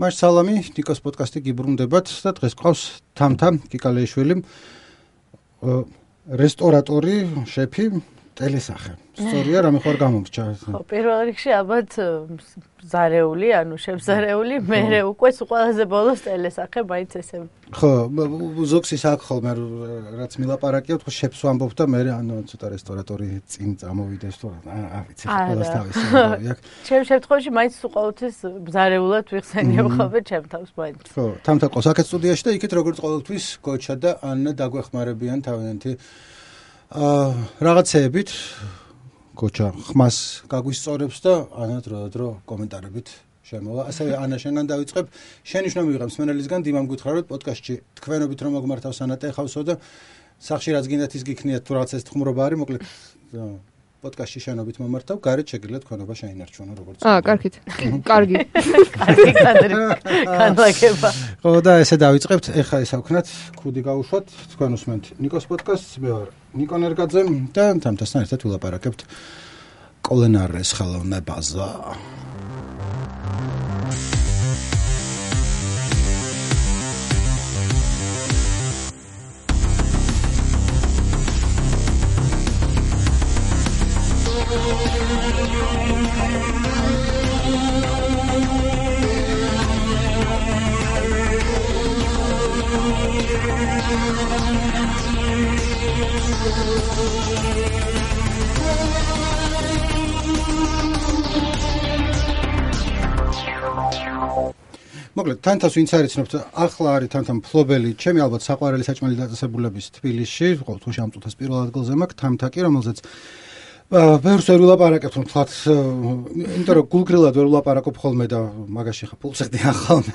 მაშ სალამი, ნიკოს პოდკასტი გიბრუნდებათ და დღეს ყავს თამთა კიკალეიშვილი. რესტორატორი, შეფი, ტელესახე. სწორია, რამე ხარ გამომრჩა. ხო, პირველ რიგში ალბათ ზარეული, ანუ შევზარეული, მე უკვე ყველაზე ბოლოს ტელესახე მაინც ესე. ხო, ზოქსი საქ ხოლმე რაც მილაპარაკია, თქო შეფს ვამბობ და მე ანუ ცოტა რესტორატორი წინ წამოვიდეს თუ აა ვიცი, ყველას თავის იმდია. ჩემ შემთხვევაში მაინც უყავთვის ზარეულად ვიხსენიებ ხოლმე ჩემ თავს მაინც. ხო, თამთა ყო საქეთ სტუდიაში და იქით როგორც ყოველთვის გოჩა და ანა დაგვეხმარებიან თავიანთი რაღაცეებით გოჩა ხმას გაგვისწორებს და ანათ რო დრო კომენტარებით შემოვა. ასევე ანა შენგან დავიწყებ. შენი შნო მივიღებ სმენელისგან დიმამ გითხრა რომ პოდკასტში თქვენობით რომ მოგმართავს ანატე ხავსო და სახში რაც გინდათ ის გიქნიათ თუ რაღაცა ეს თქმრობა არის მოკლედ პოდკასტში შენობით მომართავ, გარეთ შეგიძლიათ ქონობა შეინარჩუნო როგორც. აა, კარგით. კარგი. კარგი კადრი. განლაგება. ხო და ესე დავიწყებთ. ეხა ეს ავქნათ, ქუდი გავუშვათ, თქვენ უსმენთ ნიკოს პოდკასტს, მე ვარ ნიკო ნერგაძე და თამთასთან ერთად ვილაპარაკებთ კოლენარეს ხელოვნებაზე. მოკლედ თანთას ვინც არის ცნობთ ახლა არის თანთან ფლობელი ჩემი ალბათ საყვარელი საჭმელი დაწესებულების თბილისში ყოველთვის ამ წუთას პირველ ადგილზე მაქვს თანთა კი რომელზეც ბევრს ვერ ვილაპარაკებ თუმცა თლათ იმიტომ რომ გულგრილად ვერ ვილაპარაკობ ხოლმე და მაგაში ხა პულსებდიან ხოლმე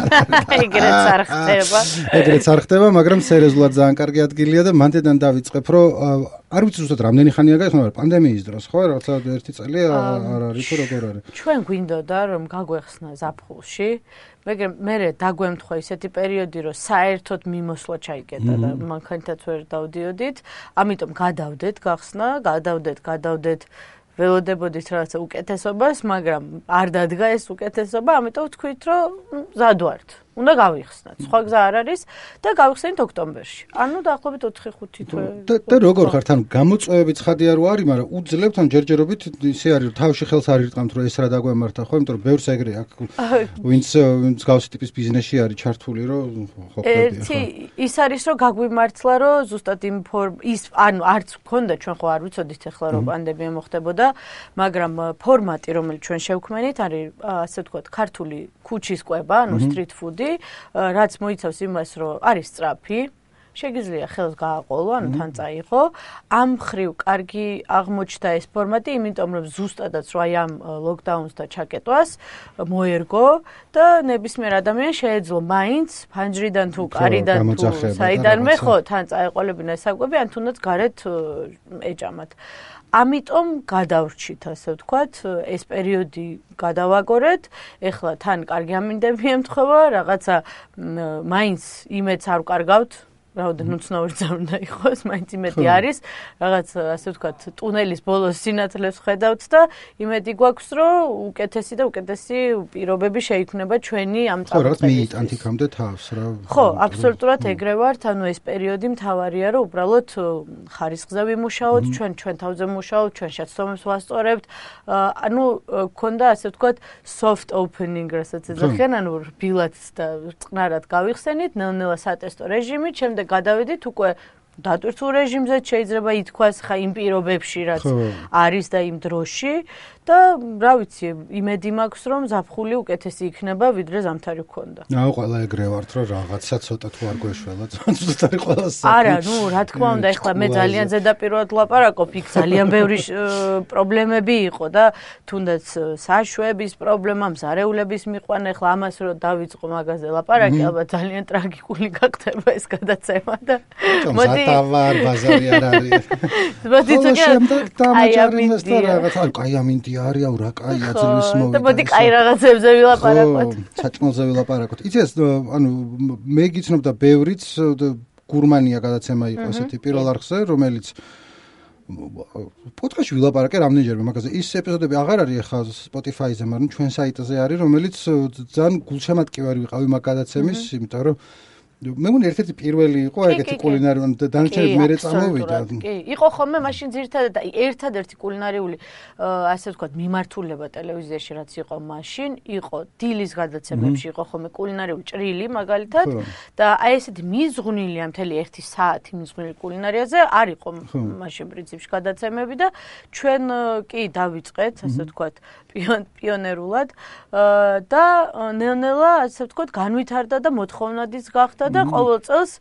ეგრეც არ ხდება. ეგრეც არ ხდება მაგრამ სერიოზულად ძალიან კარგი ადგილია და მანდედან დავიწყებ რომ არ ვიცი ზუსტად რამდენი ხანია გაიხსნა პანდემიის დროს ხო რაცა ერთი წელია არ არის თუ როგორ არის. ჩვენ გვინდოდა რომ გაგვეხსნა ზაფხულში მაგრამ მე დაგვემთხვა ისეთი პერიოდი რომ საერთოდ მიმოსვლა ჩაიკეტა და მანქანითაც ვერ დავდიოდით. ამიტომ გადავდეთ გახსნა გადავდეთ გადავდეთ ველოდებოდით რაღაცა უკეთესობას მაგრამ არ დადგა ეს უკეთესობა ამიტომ ვთქვით რომ ზადვართ უნდა გავიხსნათ. სხვა გზა არ არის და გავიხსენით ოქტომბერში. ანუ დაახლოებით 4-5 თვე. და როგორ ხართ? ანუ გამოწვევები ცხადია რო არის, მაგრამ უძლებთ ან ჯერჯერობით ისე არის, თავში ხელს არ ირტყამთ რომ ეს რა დაგვემართა, ხო? იმიტომ რომ ბევრს ეგრე აქ ვინც ვინც გავსი ტიპის ბიზნესში არის ჩართული, რომ ხო ხედავთ. ერთი ის არის რომ გაგვიმართლა რომ ზუსტად იმ ის ანუ არც მქონდა ჩვენ ხო არ ვიცოდით ახლა რომ პანდემია მოხდებოდა, მაგრამ ფორმატი რომელიც ჩვენ შევქმენით არის ასე ვთქვათ, ქართული ქუჩის კვება, ანუ street food-ი, რაც მოიცავს იმას, რომ არის სწრაფი, შეგიძლია ხელს გააყოლო, ანუ თან წაიღო. ამ ხრივ კარგი აღმოჩნდა ეს ფორმატი, იმიტომ რომ ზუსტადაც რა ამ ლოკდაუნს და ჩაკეტვას მოერგო და ნებისმიერ ადამიანს შეეძლო მაინც ფანჯრიდან თუ კარიდან თუ საიდანმე ხო თან წაეყოლებინა საკვები, ან თუნდაც გარეთ ეჭამათ. ამიტომ გადავრჩით, ასე ვთქვათ, ეს პერიოდი გადავაგორეთ. ეხლა თან კარგი ამინდები ემთხვევა, რაღაცა მაინც იმეც არ ვკარგავთ, რაოდენ უცნაური ძავრნა იყოს, მაინც იმედი არის, რაღაც ასე ვთქვათ, ტუნელის ბოლოს სინათლეს ხედავთ და იმედი გვაქვს, რომ უკეთესი და უკეთესი პირობები შეიქმნება ჩვენი ამ წამყვანი. ხო, რაღაც მიიტანთ იქამდე თავს რა. ხო, აბსოლუტურად ეგრე ვართ, ანუ ეს პერიოდი მთავარია, რომ უბრალოდ ხარისხზე ვიმუშაოთ, ჩვენ ჩვენ თავზე ვიმუშაოთ, ჩვენ შეცდომებს ვასწორებთ. ანუ ქონდა ასე ვთქვათ, soft opening, რასაც ეძახიან, ანუ რბილად და წყნარად გავიხსენით, ნელ-ნელა სატესტო რეჟიმით, შემდეგ გადავედით უკვე დატვირთულ რეჟიმზე შეიძლება ითქვას ხა იმ პირობებში რაც არის და იმ დროში და რა ვიცი, იმედი მაქვს, რომ ზაფხული უკეთესი იქნება, ვიდრე ზამთარი გქონდა. აუ, ყველა ეგრე ვართ, რომ რაღაცა ცოტა თუ არ გვეშველა, ზუსტად არის ყველა საქმე. არა, ნუ, რა თქმა უნდა, ეხლა მე ძალიან ზედაპირულად ლაპარაკობ, იქ ძალიან ბევრი პრობლემები იყო და თუნდაც საშვების პრობლემა, მზარეულების მიყვანა, ეხლა ამას რომ დავიწყო მაგაზე ლაპარაკი, ალბათ ძალიან ტრაგიკული გახდება ეს გადაცემა და მოდი დავარ ბაზარი არ არის. მოდი თუ აი ამინდი რაღაცა, აი ამინდი არისაო რა კაია ძლის მოვიდა. და მოდი კაი რაღაცებზე ვილაპარაკოთ. საჭმელზე ვილაპარაკოთ. იცი ანუ მე გიცნობ და ბევრიც გურმანია გადაცემა იყო ესეთი პირველ არხზე, რომელიც პოდკასტში ვილაპარაკე რამდენჯერმე მაგაზე. ის ეპიზოდები აღარ არის ახლა Spotify-ზე, მაგრამ ჩვენ საიტზე არის, რომელიც ძალიან გულშემატკივარი ვიყავი მაგ გადაცემის, იმიტომ რომ მე მგონი ერთ-ერთი პირველი იყო ეგეთი კულინარიული და დანარჩენები მერე წამოვიდა. კი, იყო ხოლმე მაშინ ძირთადად ერთადერთი კულინარიული ასე ვთქვათ მიმართულება ტელევიზიაში რაც იყო მაშინ, იყო დილის გადაცემებში იყო ხოლმე კულინარიული ჭრილი მაგალითად და აი ესეთი მიზღვნილი ამ მთელი 1 საათი მიზღვნილი კულინარიაზე არ იყო მაშინ პრინციპში გადაცემები და ჩვენ კი დავიწყეთ ასე ვთქვათ პიონერულად და ნელ-ნელა ასე ვთქვათ განვითარდა და მოთხოვნადის გახდა და ყოველ წელს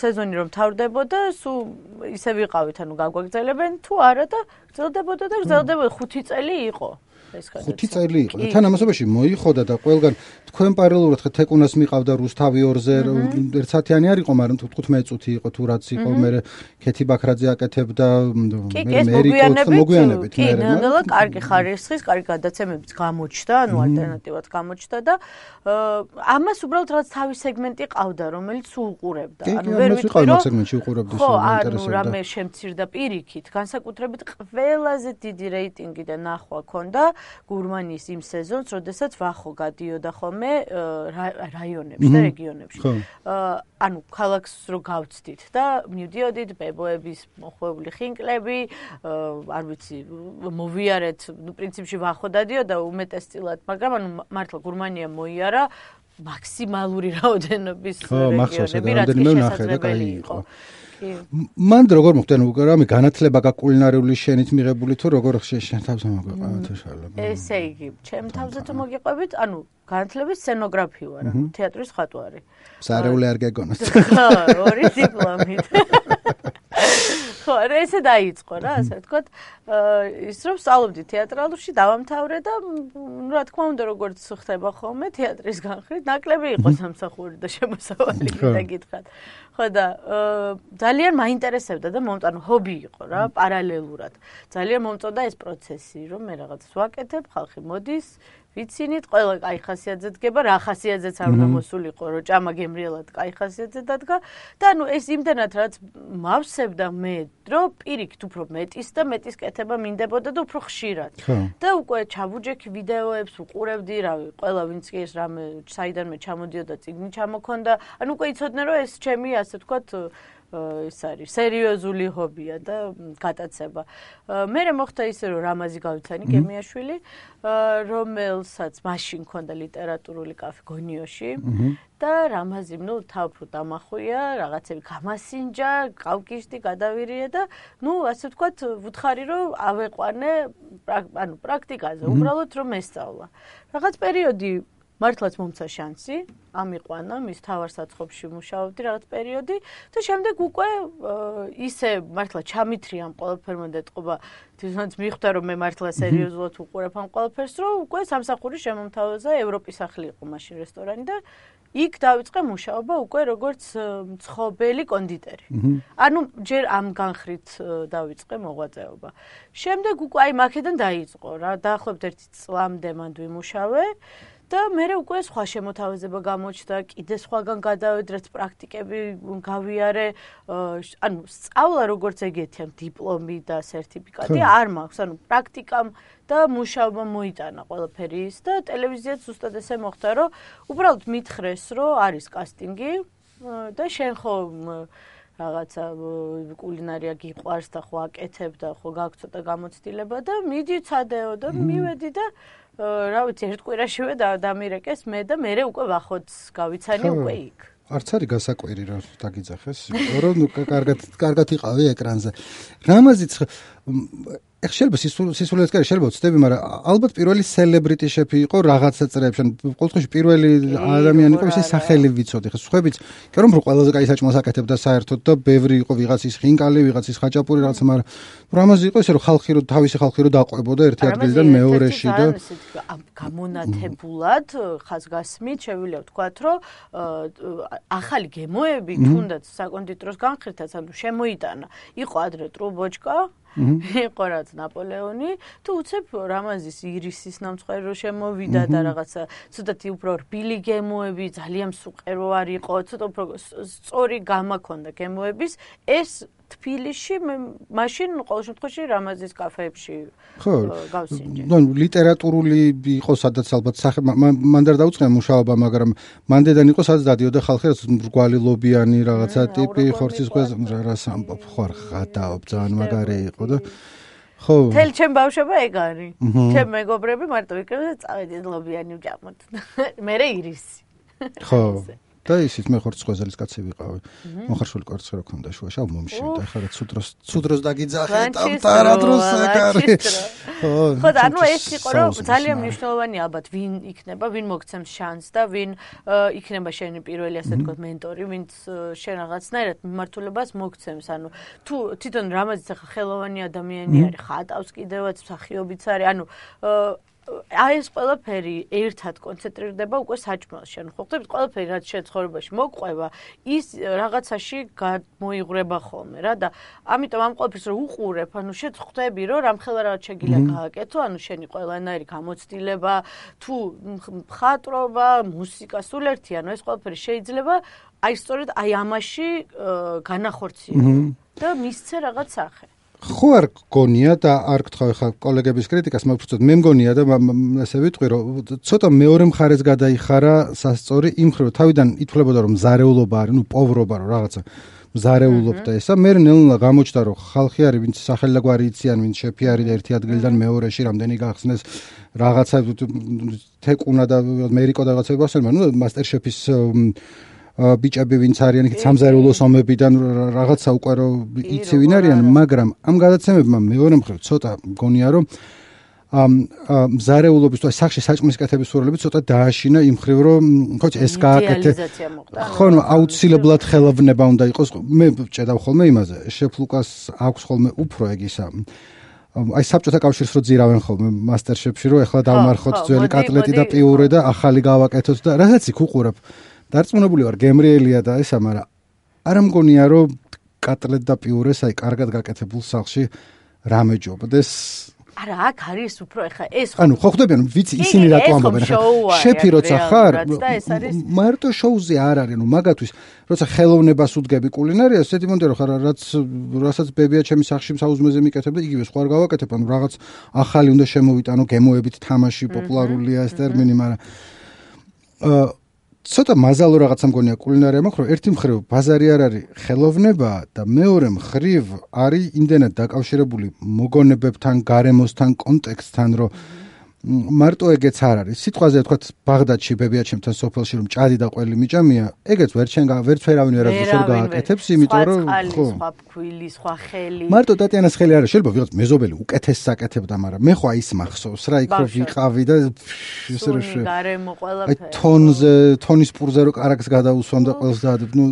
სეზონი რომ თავდებოდა, სულ ისე ვიყავით, ანუ გაგვაგზელებენ თუ არა და გრძელდებოდა და გრძელდებოდა 5 წელი იყო. ეს 5 წელი იყო. და თან ამასობაში მოიხოდა და ყველგან თქვენ პარალელურად ხე თეკუნას მიყავდა რუსთავი 2-ზე ერთ საათიანი არ იყო მაგრამ თუ 15 წუთი იყო თუ რაც იყო მე ქეთი ბაქრაძე აკეთებდა მე მერიკო მოგვიანებით მე კი ნელა კარგი ხარისხის კარგი გადაცემებიც გამოჩნდა ანუ ალტერნატივად გამოჩნდა და ამას უბრალოდ რაღაც თავი სეგმენტი ყავდა რომელიც უყურებდა. ანუ ვერ ვიტყვი რომ სეგმენტში უყურებდი ხო ანუ რამე შემცირდა პირიქით განსაკუთრებით ყველაზე დიდი რეიტინგი და ნახვა ქონდა გურმანის იმ სეზონს, როდესაც ვახო გადიოდა ხოლმე რაიონებში და რეგიონებში. ანუ ქალაქს რო გავწდით და მივდიოდით ბებოების მოხვეული ხინკლები, არ ვიცი, მოვიარეთ, ნუ პრინციპში ვახო დადიოდა უმეტესწილად, მაგრამ ანუ მართლა გურმანია მოიარა მაქსიმალური რაოდენობის რეგიონები, რაც შესაძლებელი იყო. მან როგორ მოხდა ნუ რამე განათლება გაკულინარიული შენით მიღებული თუ როგორ შენ თავს მოგვიყვებით შალო ესე იგი ჩემ თავზე თუ მოგიყვებით ანუ განათლების სცენოგრაფი ვარ ანუ თეატრის ხატვარი სარეული არ გეგონოთ ხო ორი დიპლომით ხო, ესე დაიწყო რა, ასე ვთქვათ. ის რომ სწავლობდი თეატრალურში, დავამთავრე და რა თქმა უნდა, როგორც ხდება ხოლმე თეატრის განხრით, ნაკლები იყო სამსახური და შემოსავალი და გითხრათ. ხო და ძალიან მაინტერესებდა და მომწონო ჰობი იყო რა, პარალელურად. ძალიან მომწონდა ეს პროცესი, რომ მე რაღაცას ვაკეთებ, ხალხი მოდის, ვიცინით, ყველა კაი ხასიათზე დგება, რა ხასიათზეც არ უნდა მოსულიყო, რომ ჭამა გემრიელად კაი ხასიათზე დადგა. და ანუ ეს იმდანად რაც მავსებდა მე, რომ პირიქით უფრო მეტის და მეტის კეთება მინდებოდა და უფრო ხშირად. და უკვე ჩავუჯექი ვიდეოებს, უყურებდი, რავი, ყველა ვინც კი ეს რამე საიდან მე ჩამოდიოდა, წიგნი ჩამოქონდა, ანუ უკვე იცოდნენ რომ ეს ჩემი ასე თქვათ ის არის სერიოზული ჰობია და გატაცება. მე მე მოხდა ისე რომ რამაზი გავიცანი გემიაშვილი, რომელსაც მაშინ ქონდა ლიტერატურული კაფე გონიოში და რამაზი ნუ თავფრუ დამახვია, რაღაცები გამასინჯა, გავკიშდი, გადავირიე და ნუ ასე ვთქვათ, ვუთხარი რომ ავეყვანე ანუ პრაქტიკაზე, უბრალოდ რომ ესწავლა. რაღაც პერიოდი მართლაც მომცა შანსი, ამიყვანა მის თავარ საცხობში მუშაობდი რაღაც პერიოდი და შემდეგ უკვე ისე მართლა ჩამithრი ამ ყველაფერმა დეტყობა თვითონაც მიხვდა რომ მე მართლა სერიოზულად უყურებ ამ ყველაფერს რომ უკვე სამსახური შემომთავაზა ევროპის სახლი იყო მაშინ რესტორანი და იქ დავიწყე მუშაობა უკვე როგორც მცხობელი კონდიტერი. ანუ ჯერ ამ განხრით დავიწყე მოღვაწეობა. შემდეგ უკვე აი მაქედან დაიწყო რა, დაახლოებით ერთი წლამდე მან ვიმუშავე. და მე უკვე სხვა შემოთავაზება გამოჩნდა, კიდე სხვაგან გადავედრეთ პრაქტიკები გავიარე, ანუ სწავლა როგორც ეგეთი, ან დიპლომი და სერტიფიკატი არ მაქვს, ანუ პრაქტიკამ და მუშაობა მოიტანა ყველაფერი ის და ტელევიზიაც უბრალოდ ესე მოხდა, რომ უბრალოდ მითხრეს, რომ არის კასტინგი და შენ ხო რაღაცა კულინარია გიყვარს და ხო აკეთებ და ხო გაქვს ცოტა გამოცდილება და მიდი ცადეო და მივედი და რა ვიცი ერთ კვირაშივე დამირეკეს მე და მე უკვე ვახოთ გავიცანი უკვე იქ. არც არის გასაკვირი რა დაგიძახეს. რომ კარგად კარგად იყავი ეკრანზე. რამაზიც ეხ შეიძლება სისულელეს კარი შეიძლება ვწდები, მაგრამ ალბათ პირველი სელებრიტი შეფი იყო რაღაცა წრეებში. ან ყოველთვის პირველი ადამიანი იყო ისე სახელი ვიცოდი. ხა სხვაებიც კი რომ ყველაზე კაი საჭმელს აკეთებდა საერთოდ და ბევრი იყო ვიღაცის ხინკალი, ვიღაცის ხაჭაპური რაღაცა, მაგრამ რამაზი იყო ისე რომ ხალხი რო თავისი ხალხი რო დაყვებოდა ერთი ადგილიდან მეორეში და გამონათებულად ხაზგასმით შევიძლია ვთქვათ, რომ ახალი გემოები თუნდაც საკონდიტროს განხრითაც ანუ შემოიტანა. იყო ადრე ტრუბოჩკა იყო რაც ნაპოლეონი. თუ უცებ რამაზის ირისის ნამწყერი რო შემოვიდა და რაღაცა ცოტათი უფრო რბილი გემოები ძალიან მსუყერო არ იყო ცოტა უფრო სწორი გამაქონდა გემოების ეს თბილისში მაშინ ყოველ შემთხვევაში რამაზის კაფეებში ხო გავსინჯე. ნუ ლიტერატურული იყო სადაც ალბათ სახე მანდ არ დაუწყია მუშაობა მაგრამ მანდედან იყო სადაც დადიოდა ხალხი რაც მრგვალი ლობიანი რაღაცა ტიპი ხორცის ხვეზე რას ამბობ ხარ ღადაობ ძალიან მაგარი იყო და ხო. თელ ჩემ ბავშვობა ეგ არის. ჩემ მეგობრები მარტო იქნება და წავედი ლობიანი ვჭამოთ მე რე ირისი. ხო და ისიც მე ხორცს ხვეზელის კაცი ვიყავი. მოხარშული კვერცხი რო ქონდა შუაში, აუ მომშევდა. ეხლა რა ცუდროს ცუდროს დაგიძახე და რა დროს აკარი. ხო და ანუ ეს იყო რომ ძალიან მნიშვნელოვანი ალბათ ვინ იქნება, ვინ მოგცემს შანსს და ვინ იქნება შენი პირველი ასე თქო მენტორი, ვინც შენ რაღაცნაირად მიმართულებას მოგცემს. ანუ თუ თვითონ რამაზიც ახლა ხელოვანი ადამიანი არის, ხატავს კიდევაც, მსახიობიც არის, ანუ აი ეს ყველაფერი ერთად კონცენტრირდება უკვე საჭმელში. ანუ ხო ხდებით ყველაფერი რაც შენ ცხოვრებაში მოგყვება, ის რაღაცაში გამოიღრება ხოლმე რა და ამიტომ ამ ყველაფერს რო უყურებ, ანუ შენ ხვდები რომ რამხელა რაღაც შეგიძლია გააკეთო, ანუ შენი ყველანაირი გამოცდილება, თუ მხატვრობა, მუსიკა, სულ ერთი, ანუ ეს ყველაფერი შეიძლება აი სწორედ აი ამაში განახორციელო და მისცე რაღაც სახე. ხო არ გონია და არ გთხოვ ხა კოლეგების კრიტიკას მაგრამ მე მგონია და ასე ვიტყვი რომ ცოტა მეორე მხარეს გადაიხარა სასწორი იმ ხრო თავიდან ითვლებოდა რომ ზარეულობა არის ნუ პოვრობა რომ რაღაცა ზარეულობდა ესა მე ნელა გამოჩნდა რომ ხალხი არის ვინც სახელაგვარი იციან ვინც შეფი არის და ერთი ადგილიდან მეორეში რამდენი გახსნეს რაღაცა თეკუნა და ამერიკო და რაღაცა ვასერმა ნუ მასტერ შეფის ბიჭები ვინც არიან იქ სამზარეულოს ომებიდან რაღაცა უკვე რო იცი ვინ არიან მაგრამ ამ გადაცემებმა მეორე მხრივ ცოტა მგონია რომ ამ მზარეულობის თუ სახში საჭმლის კეთების სურვილები ცოტა დააშინა იმ მხრივ რომ ხო ეს გააკეთე. ხო ნუ აუცილებლად ხელოვნება უნდა იყოს. მე ჭედავ ხოლმე იმაზე. შეფლუკას აქვს ხოლმე უფრო ეგ ისა. აი საბჭოთა კავშირს რო ძირავენ ხოლმე მასტერ შეფში რომ ეხლა დავმარხოთ ძველი კატლეტი და პიურე და ახალი გავაკეთოთ და რაღაც იქ უყურებ დარწმუნებული ვარ გემრიელია და ესა, მაგრამ არ მგონია რომ კატლეტ და პიურეს აი კარგად გაკეთებულ სახლში რამე ჯობდეს. არა, აქ არის უფრო ეხა ეს ანუ ხო ხვდებიან, ვიცი ისინი რატო ამბობენ ეხა. შეფი როცა ხარ, მარტო შოუზე არ არის, ნუ მაგათვის, როცა ხელოვნებას უდგები კულინარიას, ესეთი მომდე რომ ხარ, რაც რასაც ბებია ჩემი სახლში საუზმეზე მიკეთებ და იგივე სხვა გავაკეთებ, ანუ რაღაც ახალი უნდა შემოვიტანო გემოებით თამაში, პოპულარულია ეს ტერმინი, მაგრამ აა ცოტა მაზალო რაღაცა მგონია კულინარია მაქვს რომ ერთი მხრივ ბაზარი არ არის ხელოვნება და მეორე მხრივ არის იმდენად დაკავშირებული მოგონებებთან, გარემოსთან, კონტექსტთან, რომ მარტო ეგეც არ არის. სიტყვაზე ვთქვათ, ბაღდადში ბებიაჩემთან სოფელში რომ ჭადი და ყველი მიჭამია, ეგეც ვერ ჩვენ ვერ ფერავინ ვერ აღწერ გააკეთებს, იმიტომ რომ ხო. სხვა ფქვილი, სხვა ხელი. მარტო ტატიანას ხელი არ არის, შეიძლება ვიღაც მეზობელი უკეთეს საკეთებდა, მაგრამ მე ხო აი ის მახსოვს რა, იქ რო ვიყავი და ესე რო შე. გარემო ყველაფერი. აი თონზე, თონის პურზე რო კარაქს გადაუსვამ და ყველს დაადებ, ნუ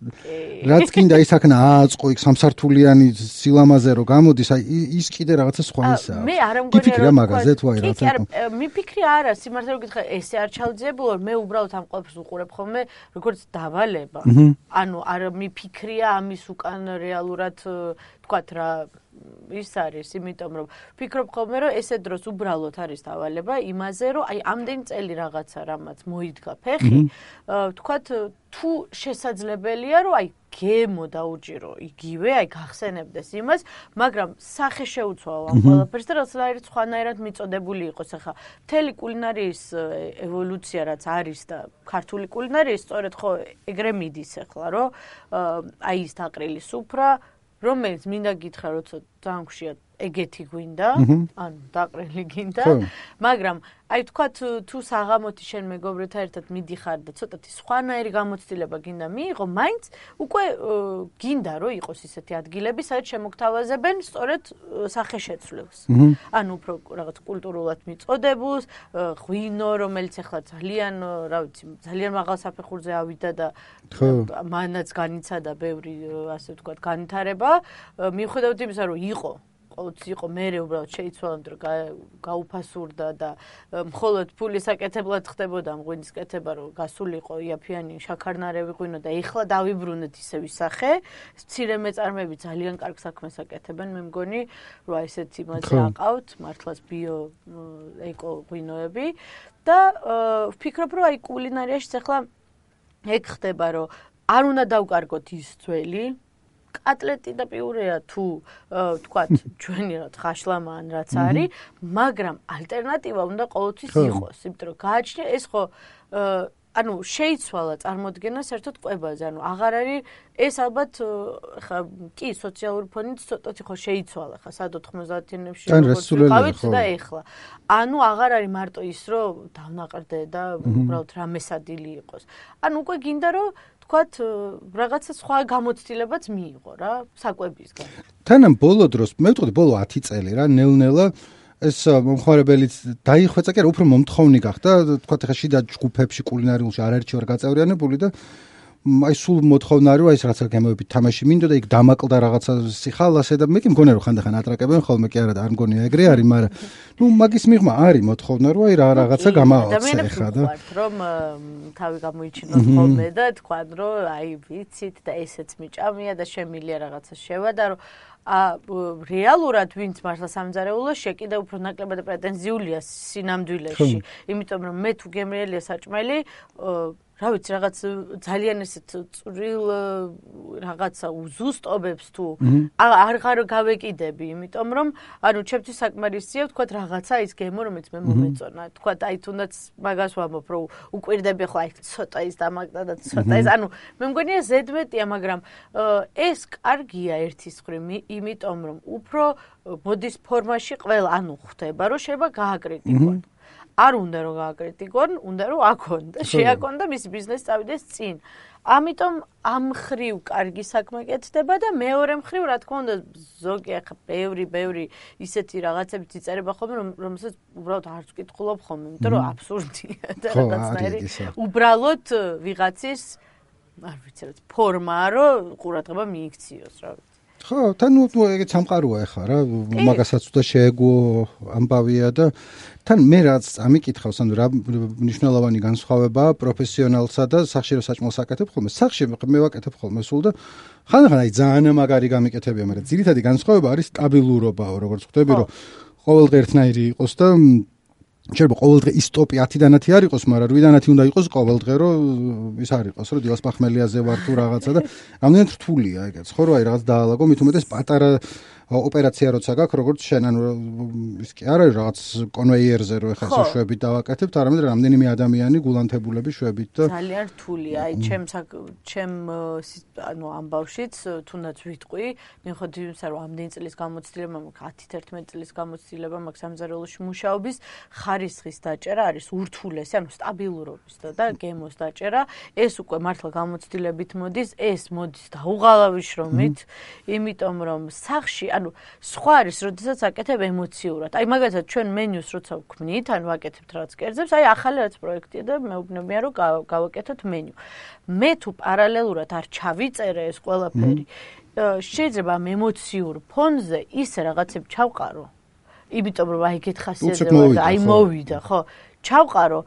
რაც კიდე ის აქნა ააწყო იქ სამსართულიანი სილამაზე რო გამოდის აი ის კიდე რაღაცა სხვა ისაა. მე არ მგონია ფიქრია მაგაზე თუ აი რაღაცა კი მიფიქრი არა სიმართლე რომ გითხრა ესე არ ჩავძიებულო მე უბრალოდ ამ ყველაფერს უყურებ ხოლმე როგორც დავალება. ანუ არ მიფიქრია ამის უკან რეალურად თქვათ რა ის არის, იმიტომ რომ ფიქრობ ხოლმე რომ ესე დროს უბრალოდ არის დავალება იმაზე, რომ აი ამდენ წელი რაღაცა რამაც მოიდგა ფეხი, თქვათ თუ შესაძლებელია რომ აი გემო დაუჭირო იგივე, აი გახსენებდეს იმას, მაგრამ სახე შეუცვალო ამ ყველაფერს და რაღაცნაირად სხვანაირად მიწოდებული იყოს ახლა. მთელი კულინარიის ევოლუცია რაც არის და ქართული კულინარიის სწორედ ხო ეგრე მიდის ახლა, რომ აი ის დაყრილი სუფრა რომელიც მინდა გითხრა, როცა ძალიან ხშირად ეგეთი გვინდა, ანუ დაყრილი გინდა, მაგრამ აი თქვა თუ საღამოთი შენ მეგობრებთან ერთად მიდიხარ და ცოტათი სხვანაირი გამოცდილება გინდა მიიღო, მაინც უკვე გინდა რომ იყოს ისეთი ადგილები, სადაც შემოგთავაზებენ სწორედ სახეშეცვლილს. ანუ უფრო რაღაც კულტურულად მიწოდებულს, ღვინო, რომელიც ახლა ძალიან, რა ვიცი, ძალიან მაღალ საფეხურზე ავიდა და მანაც განიცადა ბევრი ასე ვთქვათ განვითარება, მიუხედავად იმისა, რომ იყო ყოველთვის იყო მე უბრალოდ შეიცვალა რომ გაუფასურდა და მხოლოდ ფულის აკეთებლად ხდებოდა მღვინის კეთება რომ გასულიყო იაფიანი შაქარნარევი ღვინო და ეხლა დავიბრუნეთ ისე ვისახე მცირე მეწარმეები ძალიან კარგ საქმეს აკეთებენ. მე მგონი რომ აი ესეთი მასე აყავთ მართლაც ბიო ეკო ღვინოები. და ვფიქრობ რომ აი კულინარიაში ახლა ეგ ხდება რომ არ უნდა დავკარგოთ ის ძველი კატლეტი და პიურეა თუ თქვა ჩვენი რა ხაშლამან რაც არის, მაგრამ ალტერნატივა უნდა ყოველთვის იყოს, იმიტომ რომ გააჩნია ეს ხო ანუ შეიცვალა წარმოქმნა საერთოდ ყვებაზე, ანუ აღარ არის ეს ალბათ ხა კი სოციალური ფონით ცოტათი ხო შეიცვალა ხა სად 90-იანებში როგორც და ეხლა. ანუ აღარ არის მარტო ის რომ დავნაყრდე და უბრალოდ რამესადილი იყოს. ანუ უკვე გინდა რომ თქვათ რაღაცა სხვა გამოცდილებაც მიიღო რა საკვებისგან. თანამ ბოლო დროს მე ვიტყოდი ბოლო 10 წელი რა ნელ-ნელა ეს მომხმარებელიც დაიხვეწა კი რა უფრო მომთხოვნი გახდა თქვათ ახლა შიდა ჯგუფებში კულინარიულში არაერთი ვარ გაწევრიანებული და აი სულ მოთხოვნარი ვარ ის რაცა გემოებით თამაში მინდოდა იქ დამაკლდა რაღაცა სიხალასე და მე კი მგონია რომ ხანდახან ატრაკებენ ხოლმე კი არა და არ მგონია ეგრე არის მაგრამ ნუ მაგის მიღმა არის მოთხოვნა რომ აი რა რაღაცა გამავალცე ხა და რომ თავი გამოიჩინოს ხოლმე და თქვა რომ აი ვიცით და ესეც მიჭამია და შემილია რაღაცა შევადა რომ ა რეალურად ვინც მართლა სამძარეულო შეკიდა უფრო ნაკლებად პრეტენზიულია სინამდვილეში. იმიტომ რომ მე თუ გემრიელია საჭმელი რა ვიცი რაღაც ძალიან ესეთ წვრილ რაღაცა უზუსტობებს თუ არ ღარ გავეკიდები იმიტომ რომ ანუ ჩემთვის საკმარისია თქვა რაღაცა ის გემო რომელიც მე მომეწონა. თქვა აი თუნდაც მაგას ვამბობ რომ უკვირდები ხო აი ცოტა ის დამაგდა და ცოტა ის. ანუ მე მგონია ზედმეტია მაგრამ ეს კარგია ერთის ხრი იმიტომ რომ უფრო მოდის ფორმაში ყველა ანუ ხვდება რომ შეიძლება გააკრიტიკონ არ უნდა რომ გააკრიტიკონ, უნდა რომ აქონ და შეაკონ და მის ბიზნესს წავიდეს წინ. ამიტომ ამ ხრივ კარგი საქმე კეთდება და მეორე მხრივ რა თქმა უნდა ზოგი ახლა ბევრი ბევრი ისეთი რაღაცები იწერება ხოლმე რომ რომელსაც უბრალოდ არც ვკითხულობ ხოლმე, იმიტომ რომ აბსურდია და რაღაცნაირი უბრალოდ ვიღაცის არ ვიცი რა ფორმაა რომ ყურადღება მიიქციოს რა. ვიცი ხო, თან ნუ ეგეც სამყაროა ახლა რა, მაგასაც უნდა შეეგო ამბავია და თან მე რაც ამიკითხავს, ანუ რა მნიშვნელოვანი განსხვავებაა პროფესიონალსა და სახშირო საჭმელს აკეთებ ხოლმე. სახში მე ვაკეთებ ხოლმე სულ და ხანდახან აი ძალიან მაგარი გამიკეთებია, მაგრამ ძირითადი განსხვავება არის სტაბილურობაო, როგორც ხვდები, რომ ყოველდღე ერთნაირი იყოს და შეიძლება ყოველდღე ის ტოპი 10-დან 10 არ იყოს, მაგრამ 8-დან 10 უნდა იყოს ყოველდღე, რომ ის არ იყოს, რომ დილას პახმელიაზე ვარ თუ რაღაცა და რამდენად რთულია ეგეც. ხო რა, აი რაღაც დაალაგო, მით უმეტეს პატარა ოპერაცია როცა გაქვს როგორც შენ ანუ ის კი არა რაღაც კონვეიერზე რო ეხა შვებით დავაკეთებთ არამედ რამდენიმე ადამიანი გულანთებულები შვებით და ძალიან რთულია აი ჩემ ჩემ ანუ ამბავშიც თუნდაც ვიტყვი. მიხედავთ იმისა რომ ამდენი წლის გამოცდილება მაქვს 10-11 წლის გამოცდილება მაქვს სამზარეულოში მუშაობის ხარისხის დაჭერა არის ურთულესი ანუ სტაბილურობის და და გემოს დაჭერა. ეს უკვე მართლა გამოცდილებით მოდის ეს მოდის დაუღალავი შრომით იმიტომ რომ სახში ანუ სხვა არის, როდესაც აკეთებ ემოციურად. აი მაგალითად ჩვენ მენიუს როცა ვქმნით, ანუ ვაკეთებთ რაღაც კერძებს, აი ახალი რაც პროექტია და მეუბნებია რომ გავაკეთოთ მენიუ. მე თუ პარალელურად არ ჩავიწერე ეს ყველაფერი, შეიძლება ემოციურ ფონზე ის რაღაცებს ჩავყარო. იმიტომ რომ აი გითხასიათება და აი მოვიდა, ხო? ჩავყარო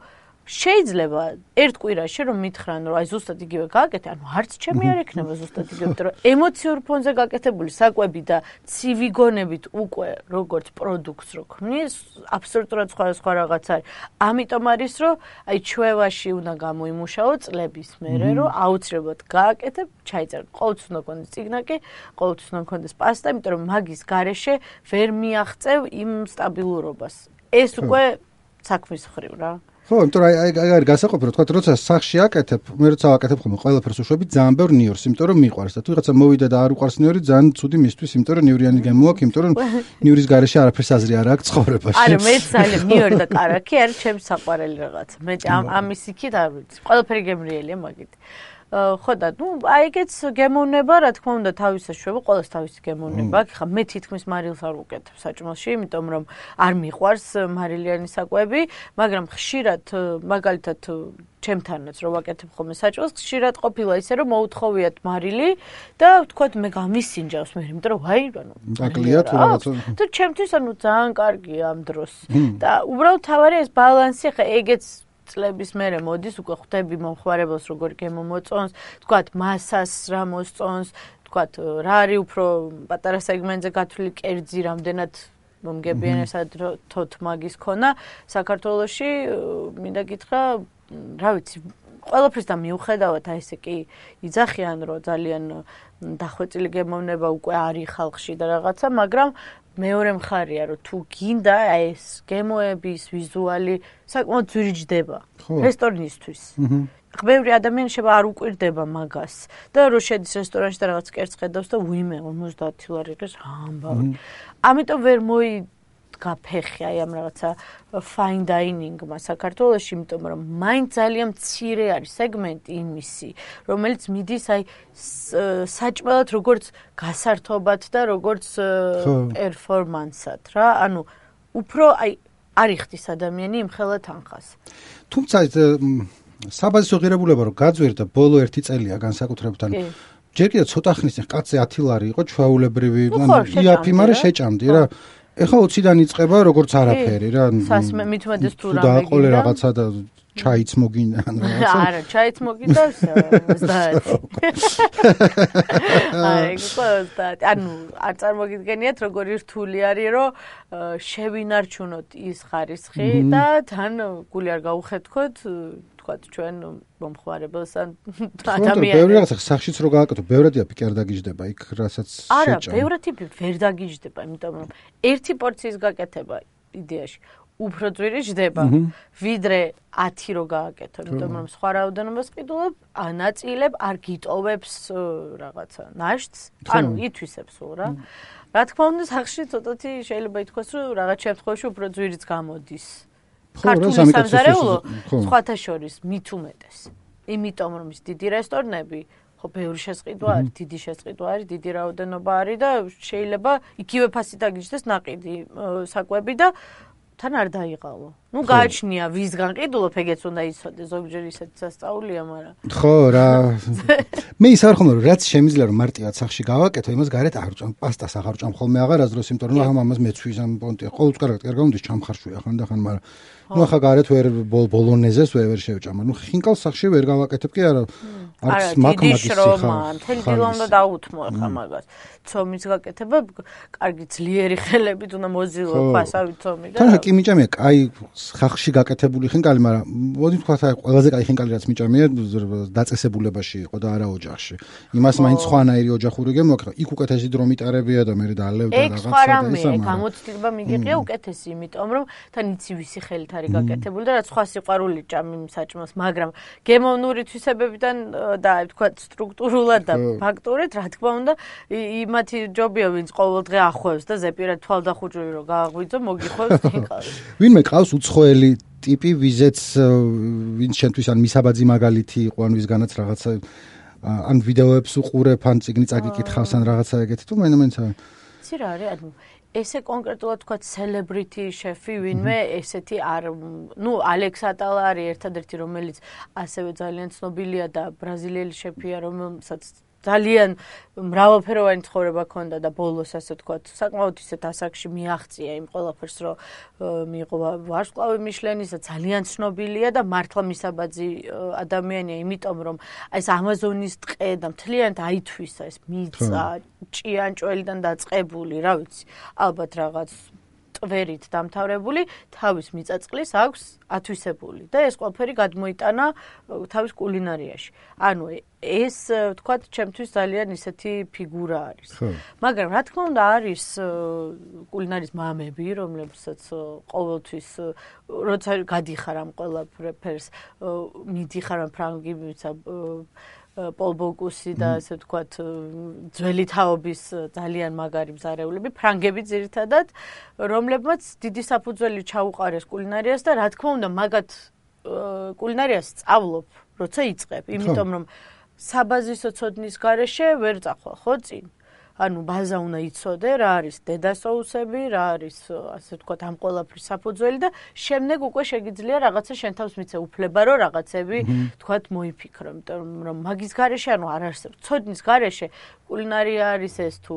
შეიძლება ერთ კვირაში რომ მითხრან რომ აი ზუსტად იგივე გააკეთე, ანუ არც ჩემი არ ექნება ზუსტად იგივე, იმიტომ რომ ემოციურ ფონზე გაკეთებული საკვები და ცივი გონებით უკვე როგორც პროდუქტს რო ქმნის, აბსოლუტურად სხვა სხვა რაღაც არის. ამიტომ არის რომ აი ჩვევაში უნდა გამოიმუშაო წლების მერე, რომ აუცილებლად გააკეთებ, ჩაიწერო. ყოველთვის უნდა გქონდეს ციგნაკი, ყოველთვის უნდა გქონდეს პასტა, იმიტომ რომ მაგის გარეშე ვერ მიაღწევ იმ სტაბილურობას. ეს უკვე საქმის ხრივ რა. ხო, იმიტომ რომ აი აი არის გასაყოფი, რომ თქვა, როცა სახში აკეთებ, მე როცა ვაკეთებ ხოლმე ყველაფერს უშვები, ძალიან ბევრ ნიორს, იმიტომ რომ მიყვარს და თუ რაღაცა მოვიდა და არ უყვარს ნიორი, ძალიან ცუდი მისთვის, იმიტომ რომ ნიორიანი გემო აქვს, იმიტომ რომ ნიორის გარეშე არაფერს აზრი არ აქვს ცხოვრებაში. არა, მე ძალიან ნიორი და კარაკი არის ჩემს საყვარელი რაღაც. მე ამის იქით არ ვიცი. ყველაფერი გემრიელია მაგით. ხო და ნუ აი ეგეც გემოვნება რა თქმა უნდა თავისაშვები ყოველს თავისი გემოვნება. აქვს ხა მე თითქმის მარილს არ ვუკეთებ საჭმელში იმიტომ რომ არ მიყვარს მარილიანი საკვები მაგრამ ხშირად მაგალითად ჩემთანაც რო ვაკეთებ ხოლმე საჭმელს ხშირად ყოფილა ისე რომ მოუთხოვიათ მარილი და ვთქვათ მე გამისინჯავს მე იმიტომ რომ ვაი ანუ აკლია თუ რაღაცა თუ ჩემთვის ანუ ძალიან კარგია ამ დროს. და უბრალოდ თავარი ეს ბალანსი ხა ეგეც წლების მერე მოდის უკვე ხვდები მომხმარებელს როგორ გემომოწონს, თქვათ მასას რა მოსწონს, თქვათ რა არის უფრო პატარა სეგმენტზე გათვლილი კერძი რამდენად მომგებიან ესად თოთ მაგის ქონა. საქართველოში მინდა გითხრა რა ვიცი ყველაფრის და მიუხედავად აი ესე კი იძახიან რომ ძალიან დახვეწილი გემოვნება უკვე არის ხალხში და რაღაცა, მაგრამ მეორე მხარეა რომ თუ გინდა ეს გემოების ვიზუალი საკმაოდ ძვირიჯდება რესტორნისთვის. ხმევრი ადამიანი შევა არ უკვირდება მაგას და რო შედის რესტორანში და რაღაც კერც ხედავს და უიმე 50 ლარი გას ამბავი. ამიტომ ვერ მოი გაფეხი აი ამ რაღაცა fine dining-მა საქართველოში, იმიტომ რომ მაინც ძალიან მცირე არის სეგმენტი იმისი, რომელიც მიდის აი საჭმელად როგორც გასართობად და როგორც პერფორმანსად რა. ანუ უფრო აი არიხდის ადამიანი იმხელა თანხას. თუმცა საბაზისო ღირებულება რომ გაძვირდა ბოლო 1 წელია განსაკუთრებით ან ჯერ კიდევ ცოტა ხნის წინ კაცზე 10 ლარი იყო ჩვეულებრივი ანუ იაფი მარე შეჭამდი რა ეხლა 20-დან იწყება როგორც არაფერი რა. სასმე მithumedes თუ რამე. დააყოლე რაღაცა და ჩაიც მოგინდა ან რაღაცა. არა, ჩაიც მოგინდა 30. აი, ყოლა, ანუ არ წარმოგიდგენიათ როგორი რთული არის, რომ შევინარჩუნოთ ის ხარისხი და თან გული არ გაუხეთქოთ თქვა ჩვენ მომხმარებელს ან ადამიანს. ბევრი რაღაცა სახშიც რო გააკეთო, ბევრად იაფი კი არ დაგიждდება იქ, რასაც შეჭამ. არა, ბევრად იაფი ვერ დაგიждდება, იმიტომ რომ ერთი პორციის გაკეთება იდეაში უფრო ძვირი ჯდება, ვიდრე 10 რო გააკეთო, იმიტომ რომ სხვა რაოდენობას ყიდულობ, ანაწილებ, არ გიტოვებს რაღაცა ნაშთს, ანუ ითვისებს სულ რა. რა თქმა უნდა, სახში ცოტათი შეიძლება ითქვას, რომ რაღაც შემთხვევაში უფრო ძვირიც გამოდის. ქართული სამზარეულო სხვათა შორის მით უმეტეს. იმიტომ რომ ის დიდი რესტორნები ხო ბევრი შესყიდვა არის, დიდი შესყიდვა არის, დიდი რაოდენობა არის და შეიძლება იგივე ფასი დაგიჯდეს ناقიდი საკვები და თან არ დაიღალო. ну გააჩნია ვისგან ყიდულობ ეგეც უნდა იცოდე ზოგჯერ ისეთ სასწაულია, მაგრამ ხო რა. მე ის არ ხომ რაც შემიძლია რომ მარტივად სახში გავაკეთო, იმას გარეთ არ ვწვამ, პასტას აღარ ვწვამ ხოლმე აღარაზრო, იმიტომ რომ ამ ამას მეცვის ამ პონტი ყოველწკარად კარგავ უნდა ჩამხარშვია ხანდახან, მაგრამ ნუ ახლა გარეთ ვერ ბოლონეზეს ვერ შევჭამ. ნუ ხინკალ სახში ვერ გავაკეთებ კი არა. არც მაგმაგის ხა. მთელი დილა უნდა დაუთმო ახლა მაგას. ცომის გაკეთება კარგი ძლიერი ხელებით უნდა მოზილო ფასავით ცომი და თან კი მიჭამია კაი ხახში გაკეთებული ხინკალი მაგრამ მოდი თქვა აი ყველაზე კაი ხინკალი რაც მიჭამია დაწესებულებაში იყო და არა ოჯახში იმას მაინც სხვანაირი ოჯახური გემოქრა იქ უკეთესი დრო მიტარებია და მე დალევ და რაღაცა და ისე მაგრამ გამოცდილება მიგიყია უკეთესი იმიტომ რომ თან იცი ვისი ხელით არის გაკეთებული და რაც სხვა სიყვარული ჭამი საჭმელს მაგრამ გემოვნური თვისებებიდან და აი თქვა სტრუქტურულად და ფაქტურით რა თქმა უნდა იმ მათი ჯობია ვინც ყოველ დღე ახვევს და ზეპირად თვალდახუჭული რომ გააღვიძო მოგიხვევს თინკალს. ვინმე ყავს უცხოელი ტიპი ვიზეც ვინც შენთვის ან მისაბაძი მაგალითი იყო ან ვისგანაც რაღაცა ან ვიდეოებს უყურებ ან წიგნი წაგიკითხავს ან რაღაცა ეგეთი თუ მენმენცა. ცი რა არის ანუ ესე კონკრეტულად თქვა celebrity შეფი ვინმე ესეთი არ ნუ ალექს ატალა არის ერთადერთი რომელიც ასევე ძალიან ცნობილია და ბრაზილიელი შეფია რომელსაც ძალიან მრავალფეროვანი ცხოვრება ქონდა და ბოლოს ასე თქვა საკმაოდ ისეთ ასაკში მიაღწია იმ ყველაფერს რომ მიიღო ვარსკვლავი მიშლენის და ძალიან ცნობილია და მართლა მისაბაძი ადამიანია იმიტომ რომ ეს ამაზონის ტყე და მთლიანად აითვისა ეს მიწა ჭიანჭველიდან დაწყებული რა ვიცი ალბათ რაღაც ტვერით დამთავრებული, თავის მიწაწყლის აქვს ათვისებული და ეს ყველაფერი გადმოიტანა თავის კულინარიაში. ანუ ეს თქვათ, ჩემთვის ძალიან ისეთი ფიგურა არის. მაგრამ რა თქმა უნდა არის კულინარის მამები, რომლებსაც ყოველთვის როცა გადიხარ ამ ყველაფერს, მიდიხარ ამ ფრანგიბიცა პოლ ბოკუსი და ასე ვთქვათ ძველი თაობის ძალიან მაგარი მზარეულები ფრანგები ძირითადად რომლებმაც დიდი საფუძველი ჩაუყარეს კულინარიას და რა თქმა უნდა მაგათ კულინარიას სწავლობ როცა იწყებ იმიტომ რომ საბაზისო ცოდნის გარეშე ვერ წახვალ ხო წინ ანუ ბაზა უნდა იცოდე რა არის დედასოუსები, რა არის ასე ვთქვათ ამ ყოლაფრის საფუძველი და შემდეგ უკვე შეგიძლია რაღაცა შენ თავს მიცე უფლება რომ რაღაცები ვთქვათ მოიფიქრო, იმიტომ რომ მაგის გარეშე ანუ არ არსებობს. ცოდნის გარეშე კულინარია არის ეს თუ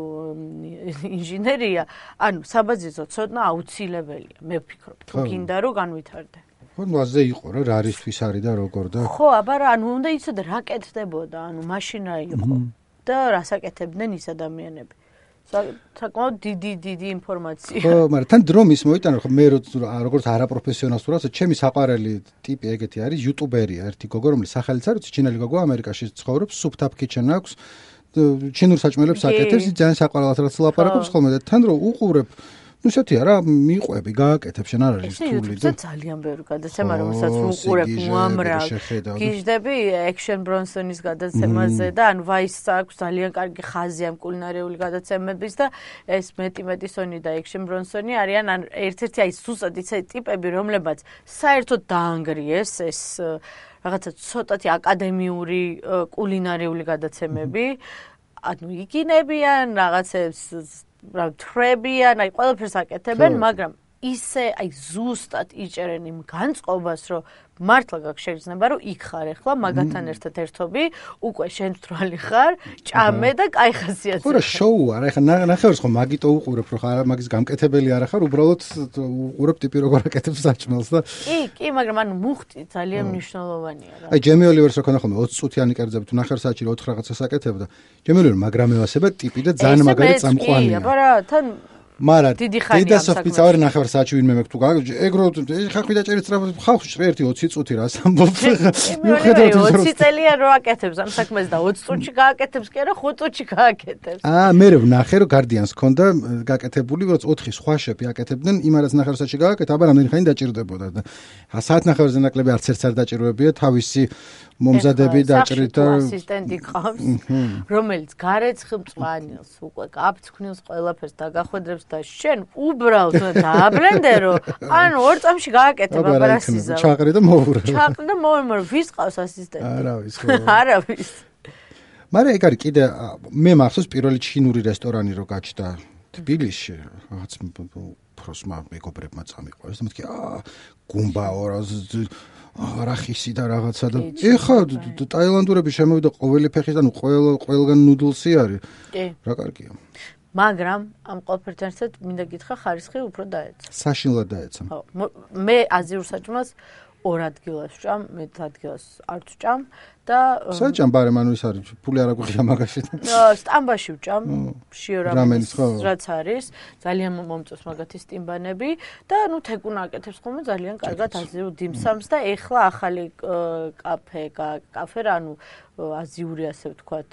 ინჟინერია, ანუ საბაზისო ცოდნა აუცილებელია, მე ვფიქრობ, თუ გინდა რომ განვითარდე. ხო, მასზე იყო რა, რა არისთვის არის და როგორ და ხო, აბა რა, ანუ უნდა იცოდე რა კეთდებოდა, ანუ მაშინ რა იყო. და რას აკეთებდნენ ის ადამიანები. საკმაოდ დიდი დიდი ინფორმაცია. ხო, მაგრამ თან დრო მის მოიტანა ხო მე როგორც არაპროფესიონალს თუ რაცა ჩემი საყვარელი ტიპი ეგეთი არის იუტუბერია ერთი გოგო რომელიც სახელიც არის ჩინელი გოგო ამერიკაში ცხოვრობს სუფთაფ კიჩენ აქვს ჩინურ საჭმელებს აკეთებს ძალიან საყვარელად რაც ლაპარაკობს ხოლმე და თან დრო უყურებ ну ესეთი არა მიყვები გააკეთებ შენ არ არის რთული და ძალიან ბევრი გადაცემა რომელსაც უყურებ უამრავ გიჟდები ექშენ ბრონსონის გადაცემაზე და ან ვაისს აქვს ძალიან კარგი ხაზი ამ კულინარიული გადაცემების და ეს მეტი მეტისონი და ექშენ ბრონსონი არიან ან ერთ-ერთი აი სუსად იცი ტიპები რომლებაც საერთოდ დაანგრიეს ეს რაღაცა ცოტათი აკადემიური კულინარიული გადაცემები. ანუ იგინებიან რაღაცებს რა თრებიან, აი ყველაფერს აკეთებენ, მაგრამ ისე აი ზუსტად იჭერენ იმ განწყობას, რომ მართლა გაგ შეიძლება რომ იქ ხარ ახლა მაგათთან ერთად ერთობი, უკვე შენ თრალი ხარ, ჭამე და კაი ხასიათზე. ხო რა შოუ არა, ახლა ნახევარს ხო მაგიტო უყურებ, რომ ხარ მაგის გამკეთებელი არა ხარ, უბრალოდ უყურებ ტიპი როგორ აკეთებს საჭმელს და კი, კი, მაგრამ ანუ მუხტი ძალიან მნიშვნელოვანია რა. აი ჯემი ოლივერს რო ქონა ხოლმე 20 წუთიანი კერძებით, ნახევარ საათში 4 რაღაცას აკეთებდა. ჯემი ოლივერი მაგრამევასება ტიპი და ძალიან მაგარი წამყვანია. კი, აბა რა, თან მარა დედა სოფიც ავარ ნახევარ საათში ვინმე მეკ თუ ეგრო ხახვი დაჭერი წრა ხალხი ერთი 20 წუთი რა სამბობ. მიუხედავად 20 წელია რო აკეთებს ამ საქმეს და 20 წუთში გააკეთებს კი არა 5 წუთში გააკეთებს. აა მე ვნახე რომ გარდიანს ქონდა გაკეთებული რაც 4 სხვა შეფი აკეთებდნენ იმარაც ნახევარ საათში გააკეთა აბა რამდენი ხანი დაჭირდებოდა და საათ ნახევრზე ნაკლები არც ერთ არ დაჭირვებია თავისი მომზადები დაჭრით და ასისტენტი ყავს რომელიც გარეცხ მწვანილს უკვე კაფცქნილს ყველაფერს დაგახვედრებს და შენ უბრალოდ დააბრენდერო ანუ ორ წამში გააკეთებ აპარასიზა ჩაყრი და მოურე ჩაყრი და მოურე ვის ყავს ასისტენტი? არავის ხო. არავის. მაგრამ ეგ არის კიდე მე მახსოვს პირველი ჩინური რესტორანი რო გაჩნდა თბილისში. რაღაც ფროსმა მეგობრებმა წამიყვეს და მეთქი აა გუმბაო რა არახისი და რაღაცა და ეხა ტაილანდურები შემოვიდა ყოველი ფეხის ანუ ყოველ ყველგან ნუდლსი არის. კი. რა კარგია. მაგრამ ამ ყოველფერთან ერთად მინდა გითხრა ხარისხი უფრო დაეცა. საშინლად დაეცა. ხო მე აზიურ საჭმელს ორ ადგილას ვჭამ, მე ადგილას არ ვჭამ და საჭამ ბარემ ანუ ის არის ფული არ აგვიღია მაგაში. სტამბაში ვჭამ, შიორამენის რაც არის, ძალიან მომწონს მაგათი სტიმბანები და ნუ თეკუნა აკეთებს ხოლმე ძალიან კარგად აზიურ დიმსამს და ეხლა ახალი კაფე, კაფე რა ანუ აზიური ასე ვთქვათ,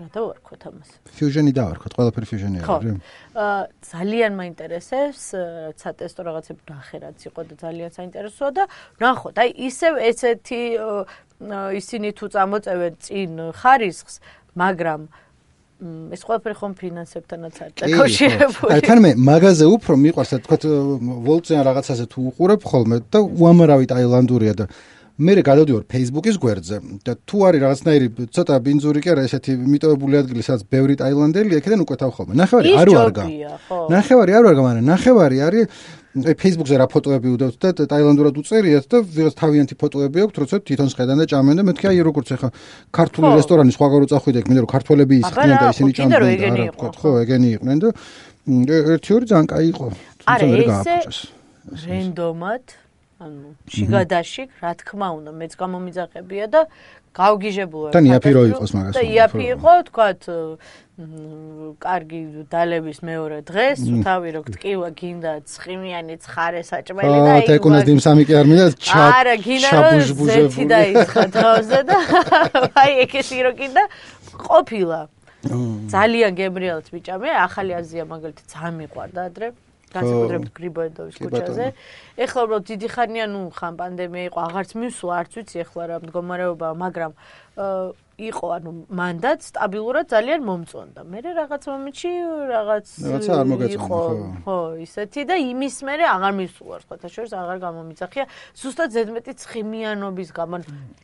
რა დავარქვათ ამას? ფიუჟენი დავარქვათ, ყველაფერი ფიუჟენი არის. აა ძალიან მაინტერესებს, ცატესტო რაღაცები ნახე რაც იყო და ძალიან საინტერესოა და ნახოთ, აი ისევ ესეთი ისინი თუ წამოწევენ წინ ხარისხს, მაგრამ ეს ყველაფერი ხომ ფინანსებთანაც არის დაკავშირებული. აი თან მე მაღაზე უფრო მიყვარს თქვა ვოლტზე რაღაცაზე თუ უყურებ ხოლმე და უამრავი ტაილანდურია და მე გადავდივარ Facebook-ის გვერდზე და თუ არის რაღაცნაირი ცოტა ბინძური კი არა ესეთი მიტოვებული ადგილი სადაც ბევრი ტაილანდელი აქედან უკვე თავხობ. ნახევარი არ ვარგა. ნახევარი არ ვარგა, მაგრამ ნახევარი არის აი Facebook-ზე რა ფოტოები უდევთ და ტაილანდურად უწერიათ და ვიღაც თავიანთი ფოტოები აქვს, როცა თვითონ შედან და ჭამენ და მეთქი აი როგორ წეხა ქართული რესტორანი სხვაგარო წახვიდე იქ მინდა რომ ქართველები ისხდნენ და ისინი ჭამდნენ და არა ვთქვა ხო ეგენი იყვნენ და ერთი ორი ძალიან კაი იყო. არა ესე რენდომად ანუ შიგადაში რა თქმა უნდა მეც გამომიძახებია და გავგიჟებულა და იაფი რო იყოს მაგას და იაფი იყო თქვათ კარგი დალების მეორე დღეს თავი რო გტკივა გინდა ცხიმიანი ცხარე საჭმელი და აი ეკუნას დიმსამი კი არ მინდა ჩა არა გინდა ზეთი დაიცხა თავზე და აი ეკესი რო გინდა ყოფილა. ძალიან გემრიელს ვიჭამე ახალი აზია მაგალითად ძალიან მიყვარდა ადრე განსაკუთრებით გრიბოედოვის ქუჩაზე. ეხლა უბრალოდ დიდი ხანია ნუ ხან პანდემია იყო, აღარც მისვლა, არც ვიცი ეხლა რა მდგომარეობა, მაგრამ იყო ანუ მანდაც სტაბილურად ძალიან მომწონდა. მე რაღაც მომენტში რაღაც რაღაცა არ მოგეწონა ხო. ხო, ისეთი და იმის მერე აღარ მისულა, სხვათა შორის აღარ გამომიწახია. ზუსტად ზედმეტი ცხიმიანობის გამო.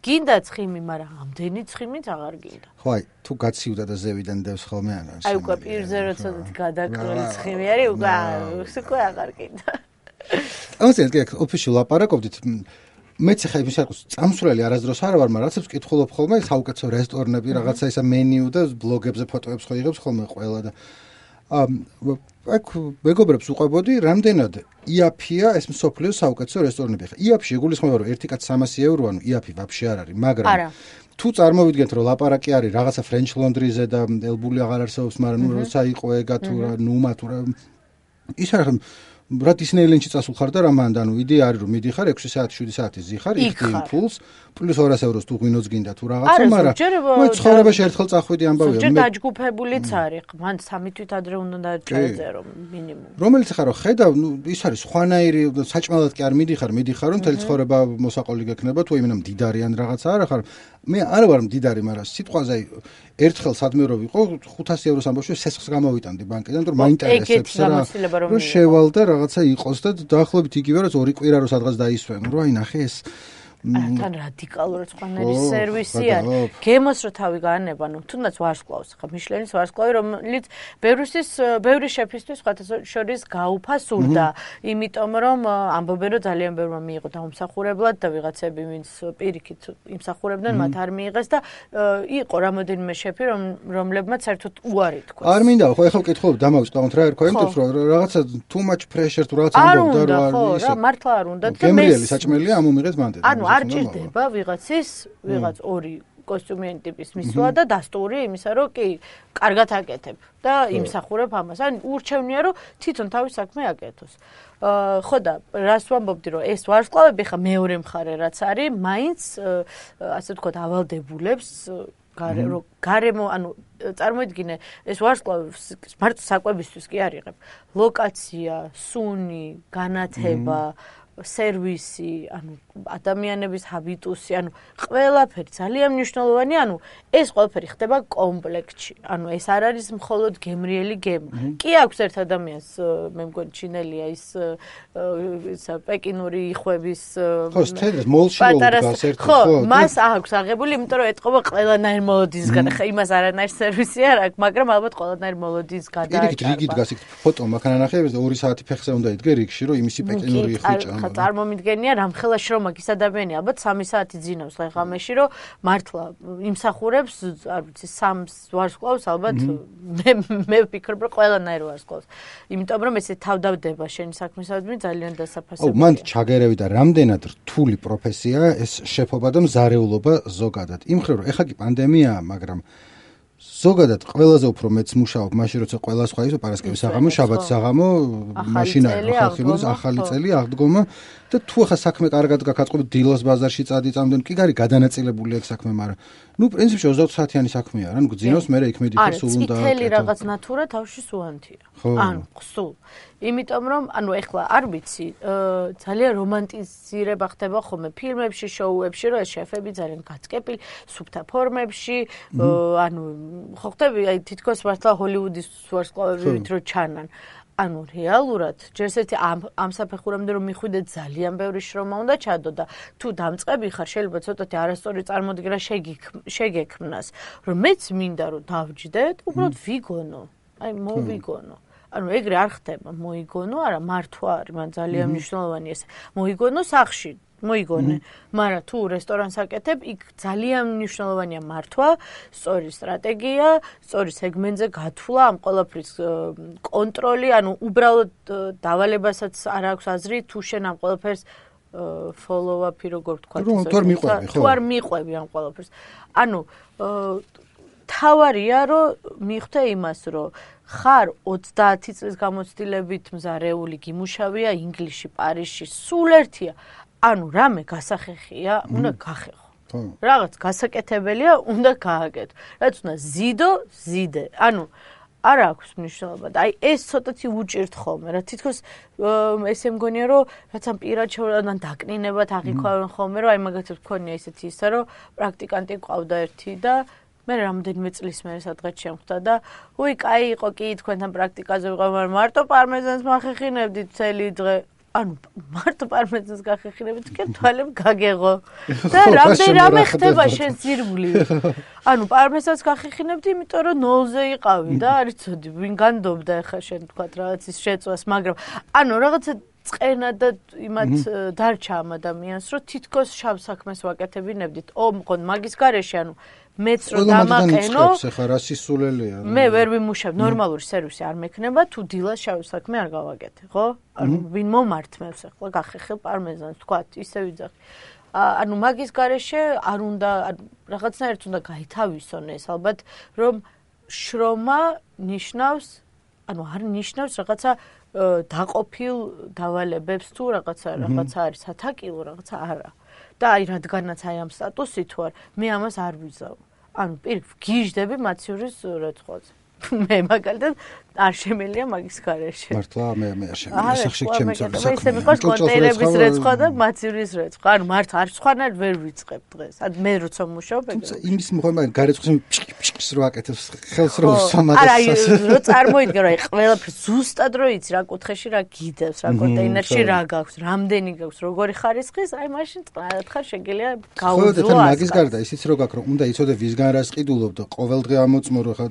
გინდა ცხიმი, მაგრამ ამდენი ცხიმით აღარ გინდა. ხო, აი, თუ გაცივდა და ზევიდან დევს ხოლმე ან აი, უკვე პირზე როცა გადაკლული ცხიმი არის, უკვე უკვე აღარ გინდა. ამას ეს კი ოფიციალ ლაპარაკობდით მეც ხა იმის აქვს წამსვლელი არასდროს არ ვარ, მაგრამ რაცებს კითხულობ ხოლმე საუკეთესო რესტორნები, რაღაცა ისა მენიუ და ბლოგებზე ფოტოებს ხო იღებს ხოლმე ყველა და ამ აქ მეგობრებს უყვებოდი, რამდენად იაფია ეს მსოფლიოს საუკეთესო რესტორნები. ხა. იაფში გულისხმობა რომ ერთი კაც 300 ევროა, ნუ იაფი ვაფშე არ არის, მაგრამ თუ წარმოვიდგენთ რომ ლაპარაკი არის რაღაცა ფრენჩ ლონდრიზე და ელბული აღარ არსებობს, მაგრამ ნუ როცა იყო ეგა თუ რა ნუმა თუ რა ის არის რა დისნეილენდში წასულ ხარ და რამან და ნუ იდეა არის რომ მიდიხარ 6 საათი 7 საათი ზიხარ იქ იმპულს პლუს 200 ევროს თუ ღვინოც გინდა თუ რაღაცა მაგრამ მე ცხოვრებაში ერთხელ წახვიდი ამბავია მე დაჯგუფებულიც არის მან სამი თვით ადრე უნდა დაწერო მინიმუმ. რომელიც ხარო ხედავ ნუ ის არის ხვანაირი საჭმელად კი არ მიდიხარ მიდიხარ რომ თელ ცხოვრება მოსაყოლი გექნება თუ იმენა მდიდარი ან რაღაცა არა ხარ. მე არ ვარ მდიდარი მაგრამ სიტყვაზე ერთხელ სადმე რო ვიყო 500 ევროს ამბავში სესხს გამოვიტანდი ბანკიდან თუ მაინტერესებს რა რომ შევალ და რაღაცა იყოს და დაახლოებით იგივე რაც ორი კვირა რო სადღაც დაისვენ რომ აი ნახე ეს თან რადიკალურად სხვანაირი სერვისი არის. გემოს რო თავი გაანება, ნუ თუნდაც ვარსკვლავს, ხა მიშლენის ვარსკვლავი, რომელიც ბევრისთვის, ბევრი შეფისთვის სხვათა შორის გაუფასურდა, იმიტომ რომ ამბობენ რომ ძალიან ბევრმა მიიღო დაუმსახურებლად და ვიღაცები ვინც პირიქით იმსახურებდნენ, მათ არ მიიღეს და იყო რამოდენიმე შეფი, რომ რომლებმაც საერთოდ უარი თქვა. არ მინდა ხო, ეხლა ვკითხულობ დამავიწყდავთ რა ერქვა იმდებს რომ რაღაცა too much pressure თუ რაღაცა ამბობდა რომ არ ისე. რა მართლა არ უნდა და მე გემრიელი საჭმელია ამომიღეთ მანდ. ანუ არ ჭირდება ვიღაცის ვიღაც ორი კოსტუმიანი ტიპის მისვლა და დასტური იმისა რომ კი კარგად აკეთებ და იმსახურებ ამას. ან ურჩევნია რომ თვითონ თავის საქმე აკეთოს. აა ხო და რას ვამბობდი რომ ეს ვარსკვლავები ხა მეორე მხარე რაც არის, მაინც ასე ვთქვათ ავალდებულებს გარე რომ გარემო ანუ წარმოიდგინე ეს ვარსკვლავი მარტო საკვებისთვის კი არ იღებ. ლოკაცია, სუნი, განათება, სერვისი, ანუ ადამიანების ჰაბიტუსი, ანუ ყველაფერი ძალიან მნიშვნელოვანი, ანუ ეს ყველაფერი ხდება კომპლექტში. ანუ ეს არ არის მხოლოდ გემრიელი გემო. კი აქვს ერთ ადამიანს, მე მგონი ჩინელია ის ის პეკინური ხვების ხო, სტენდ მოლში მოგდას ერთ ხო, მას აქვს აღებული, იმიტომ რომ ეთყობა ყველანაირ მოლოდინსგან. ხა იმას არანაირ სერვისი არ აქვს, მაგრამ ალბათ ყველანაირ მოლოდინს გადააჭარბა. იგი რიგი დგას იქ ფოტო მაქანა ნახე, 2 საათი ფეხზე უნდა იდგე რიგში, რომ იმისი პეკინური ხვიჭა. ხა წარმომიდგენია რამხელა შრომა ის ადამიანი ალბათ 3 საათი ძინავს ღამეში რომ მართლა იმსახურებს არ ვიცი სამს ვარსკვლავს ალბათ მე მე ვფიქრობ რომ ყველანაირ ვარსკვლავს იმიტომ რომ ესე თავდავდება შენი საქმისადმი ძალიან დასაფასებელია. ო მან ჩაგერევი და რამდენად რთული პროფესია ეს შეფობა და მზარეულობა ზოგადად. იმხრივ რომ ეხა კი პანდემიაა მაგრამ ზოგადად ყველაზე უფრო მეც მუშაობ მაშინ როცა ყველა სხვა ისო პარასკევის საღამო, შაბათის საღამო, მაშინ არის ხალხი მოს ახალი წელი აღდგომა და თუ ახლა საქმე კარგად გაკაწყობ დილოს ბაზარში წადი წამდენ კი გარი გადანაწილებული ეგ საქმე, მაგრამ ნუ პრინციპში 20 საათიანი საქმეა რა, ნუ გძინოს მე იქ მედიქარ სულ უნდა. წითელი რაღაც ნატურა თავში სუანთია. ანუ ხსულ. იმიტომ რომ ანუ ეხლა არ ვიცი, ძალიან რომანტიზირება ხდება ხოლმე ფილმებში, შოუებში, რომ შეფები ძალიან გაწკეპილი, სუფთა ფორმებში, ანუ ხო ხტები, აი თითქოს მართლა ჰოლივუდის ვარსკვლავებით რო ჩანან. ანუ რეალურად ჯერ ერთი ამ ამ საფეხურამდე რომ მიხვიდე ძალიან ბევრი შრომა უნდა ჩადო და თუ დამწყები ხარ შეიძლება ცოტათი არასწორი წარმოდგენა შეგექმნას რომ მეც მინდა რომ დავჯდეთ უბრალოდ ვიგონო. აი მოვიგონო. ანუ ეგრე არ ხდება. მოიგონო არა მართვა არის მან ძალიან მნიშვნელოვანი ეს. მოიგონო სახში მოიგონე. მაგრამ თუ რესტორანს აკეთებ, იქ ძალიან მნიშვნელოვანია მართვა, სწორი სტრატეგია, სწორი სეგმენტზე გათვლა, ამ ყველაფრის კონტროლი, ანუ უბრალოდ დავალებასაც არ აქვს აზრი თუ შენ ამ ყველაფერს follow-up-ი როგორ თქვა ეს. თუ არ მიყვები, ხო? თუ არ მიყვები ამ ყველაფერს. ანუ თავარია, რომ მიხვდე იმას, რომ ხარ 30 წლის გამოცდილებით მზარეული გიმუშავია ინგლისში, პარიზში, სულ ერთია. ანუ რამე გასახეხია, უნდა გახეხო. რაღაც გასაკეთებელია, უნდა გააკეთო. რაც უნდა ზიდო, ზიდე. ანუ არ აქვს მნიშვნელობა. აი ეს ცოტათი უჭირთ ხოლმე, რა თითქოს ესე მგონია, რომ რაც ამ პირად შეურან დაკნინებად აღიქვავენ ხოლმე, რომ აი მაგათაც მქონია ესეთი ისა, რომ პრაქტიკანტი ყავდა ერთი და მე რამდენიმე წლის მერე სადღაც შემხვდა და უი, კაი იყო კი თქვენთან პრაქტიკაზე ვიყავ, მაგრამ მარტო პარმეზანს მახეხინებდი წელი დღე. ანუ მარტო პარმეზანს გახეხინებით კი თვალემ გაგეღო. და რამდენი რამე ხდება? შენ ძირმული ანუ პარმეზანს გახეხინებდი იმიტომ რომ ნოლზე იყავი და არის ცოდი ვინ განდობდა ახლა შენ თქვა რაღაც ის შეწვას მაგრამ ანუ რაღაცა წენა და იმათ დარჩა ამ ადამიანს რომ თითქოს შავ საქმეს ვაკეთებინებდით. ო მქონ მაგის garaში ანუ მეც რო დამაყენო ხა რა სისულელია მე ვერ ვიმუშავ ნორმალური სერვისი არ მექნება თუ დილას შავ საქმე არ გავაკეთე ხო? ვინ მომართმევს ახლა გახეხილ პარმეზანს თქვა ისე ვიძახი ანუ მაგის garaშე არ უნდა რაღაცნაირად უნდა გაითავისონ ეს ალბათ რომ შრომა ნიშნავს ანუ არ ნიშნავს რაღაცა დაყოფილ დავალებებს თუ რაღაცა რაღაცა არის ათაკილო რაღაცა არა. და აი რადგანაც აი ამ სტატუსი თუ არ მე ამას არ ვიზავ ანუ პირ გიჟდები მაციურის მე მაგალითად არ შემელია მაგის garaშე. მართლა მე მე არ შემელია. სახში ჩემი საქმე. მე ისე მიყვარს კონტეინერების რეცხვა და მაციურის რეცხვა. ანუ მართ არ სხვანაირ ვერ ვიწყებ დღეს. ან მე როცა მუშაობ ეგრე. თუმცა იმის მოხდა გარეცხვის ფშკს რო აკეთებს ხელს რო უსამაგას. არა, რო წარმოიდგენ რა, ყველაფერს ზუსტად რო იცი რა კუთხეში რა გიდევს, რა კონტეინერში რა გაქვს, რამდენი გაქვს, როგორი ხარისხის, აი მაშინ წყალად ხარ შეგიძლია გაუძლო. ხო, და მაგის გარდა ისიც რო გაქვს, რომ უნდა იცოდე ვისგან რას ყიდულობ და ყოველ დღე ამოწმორო ხა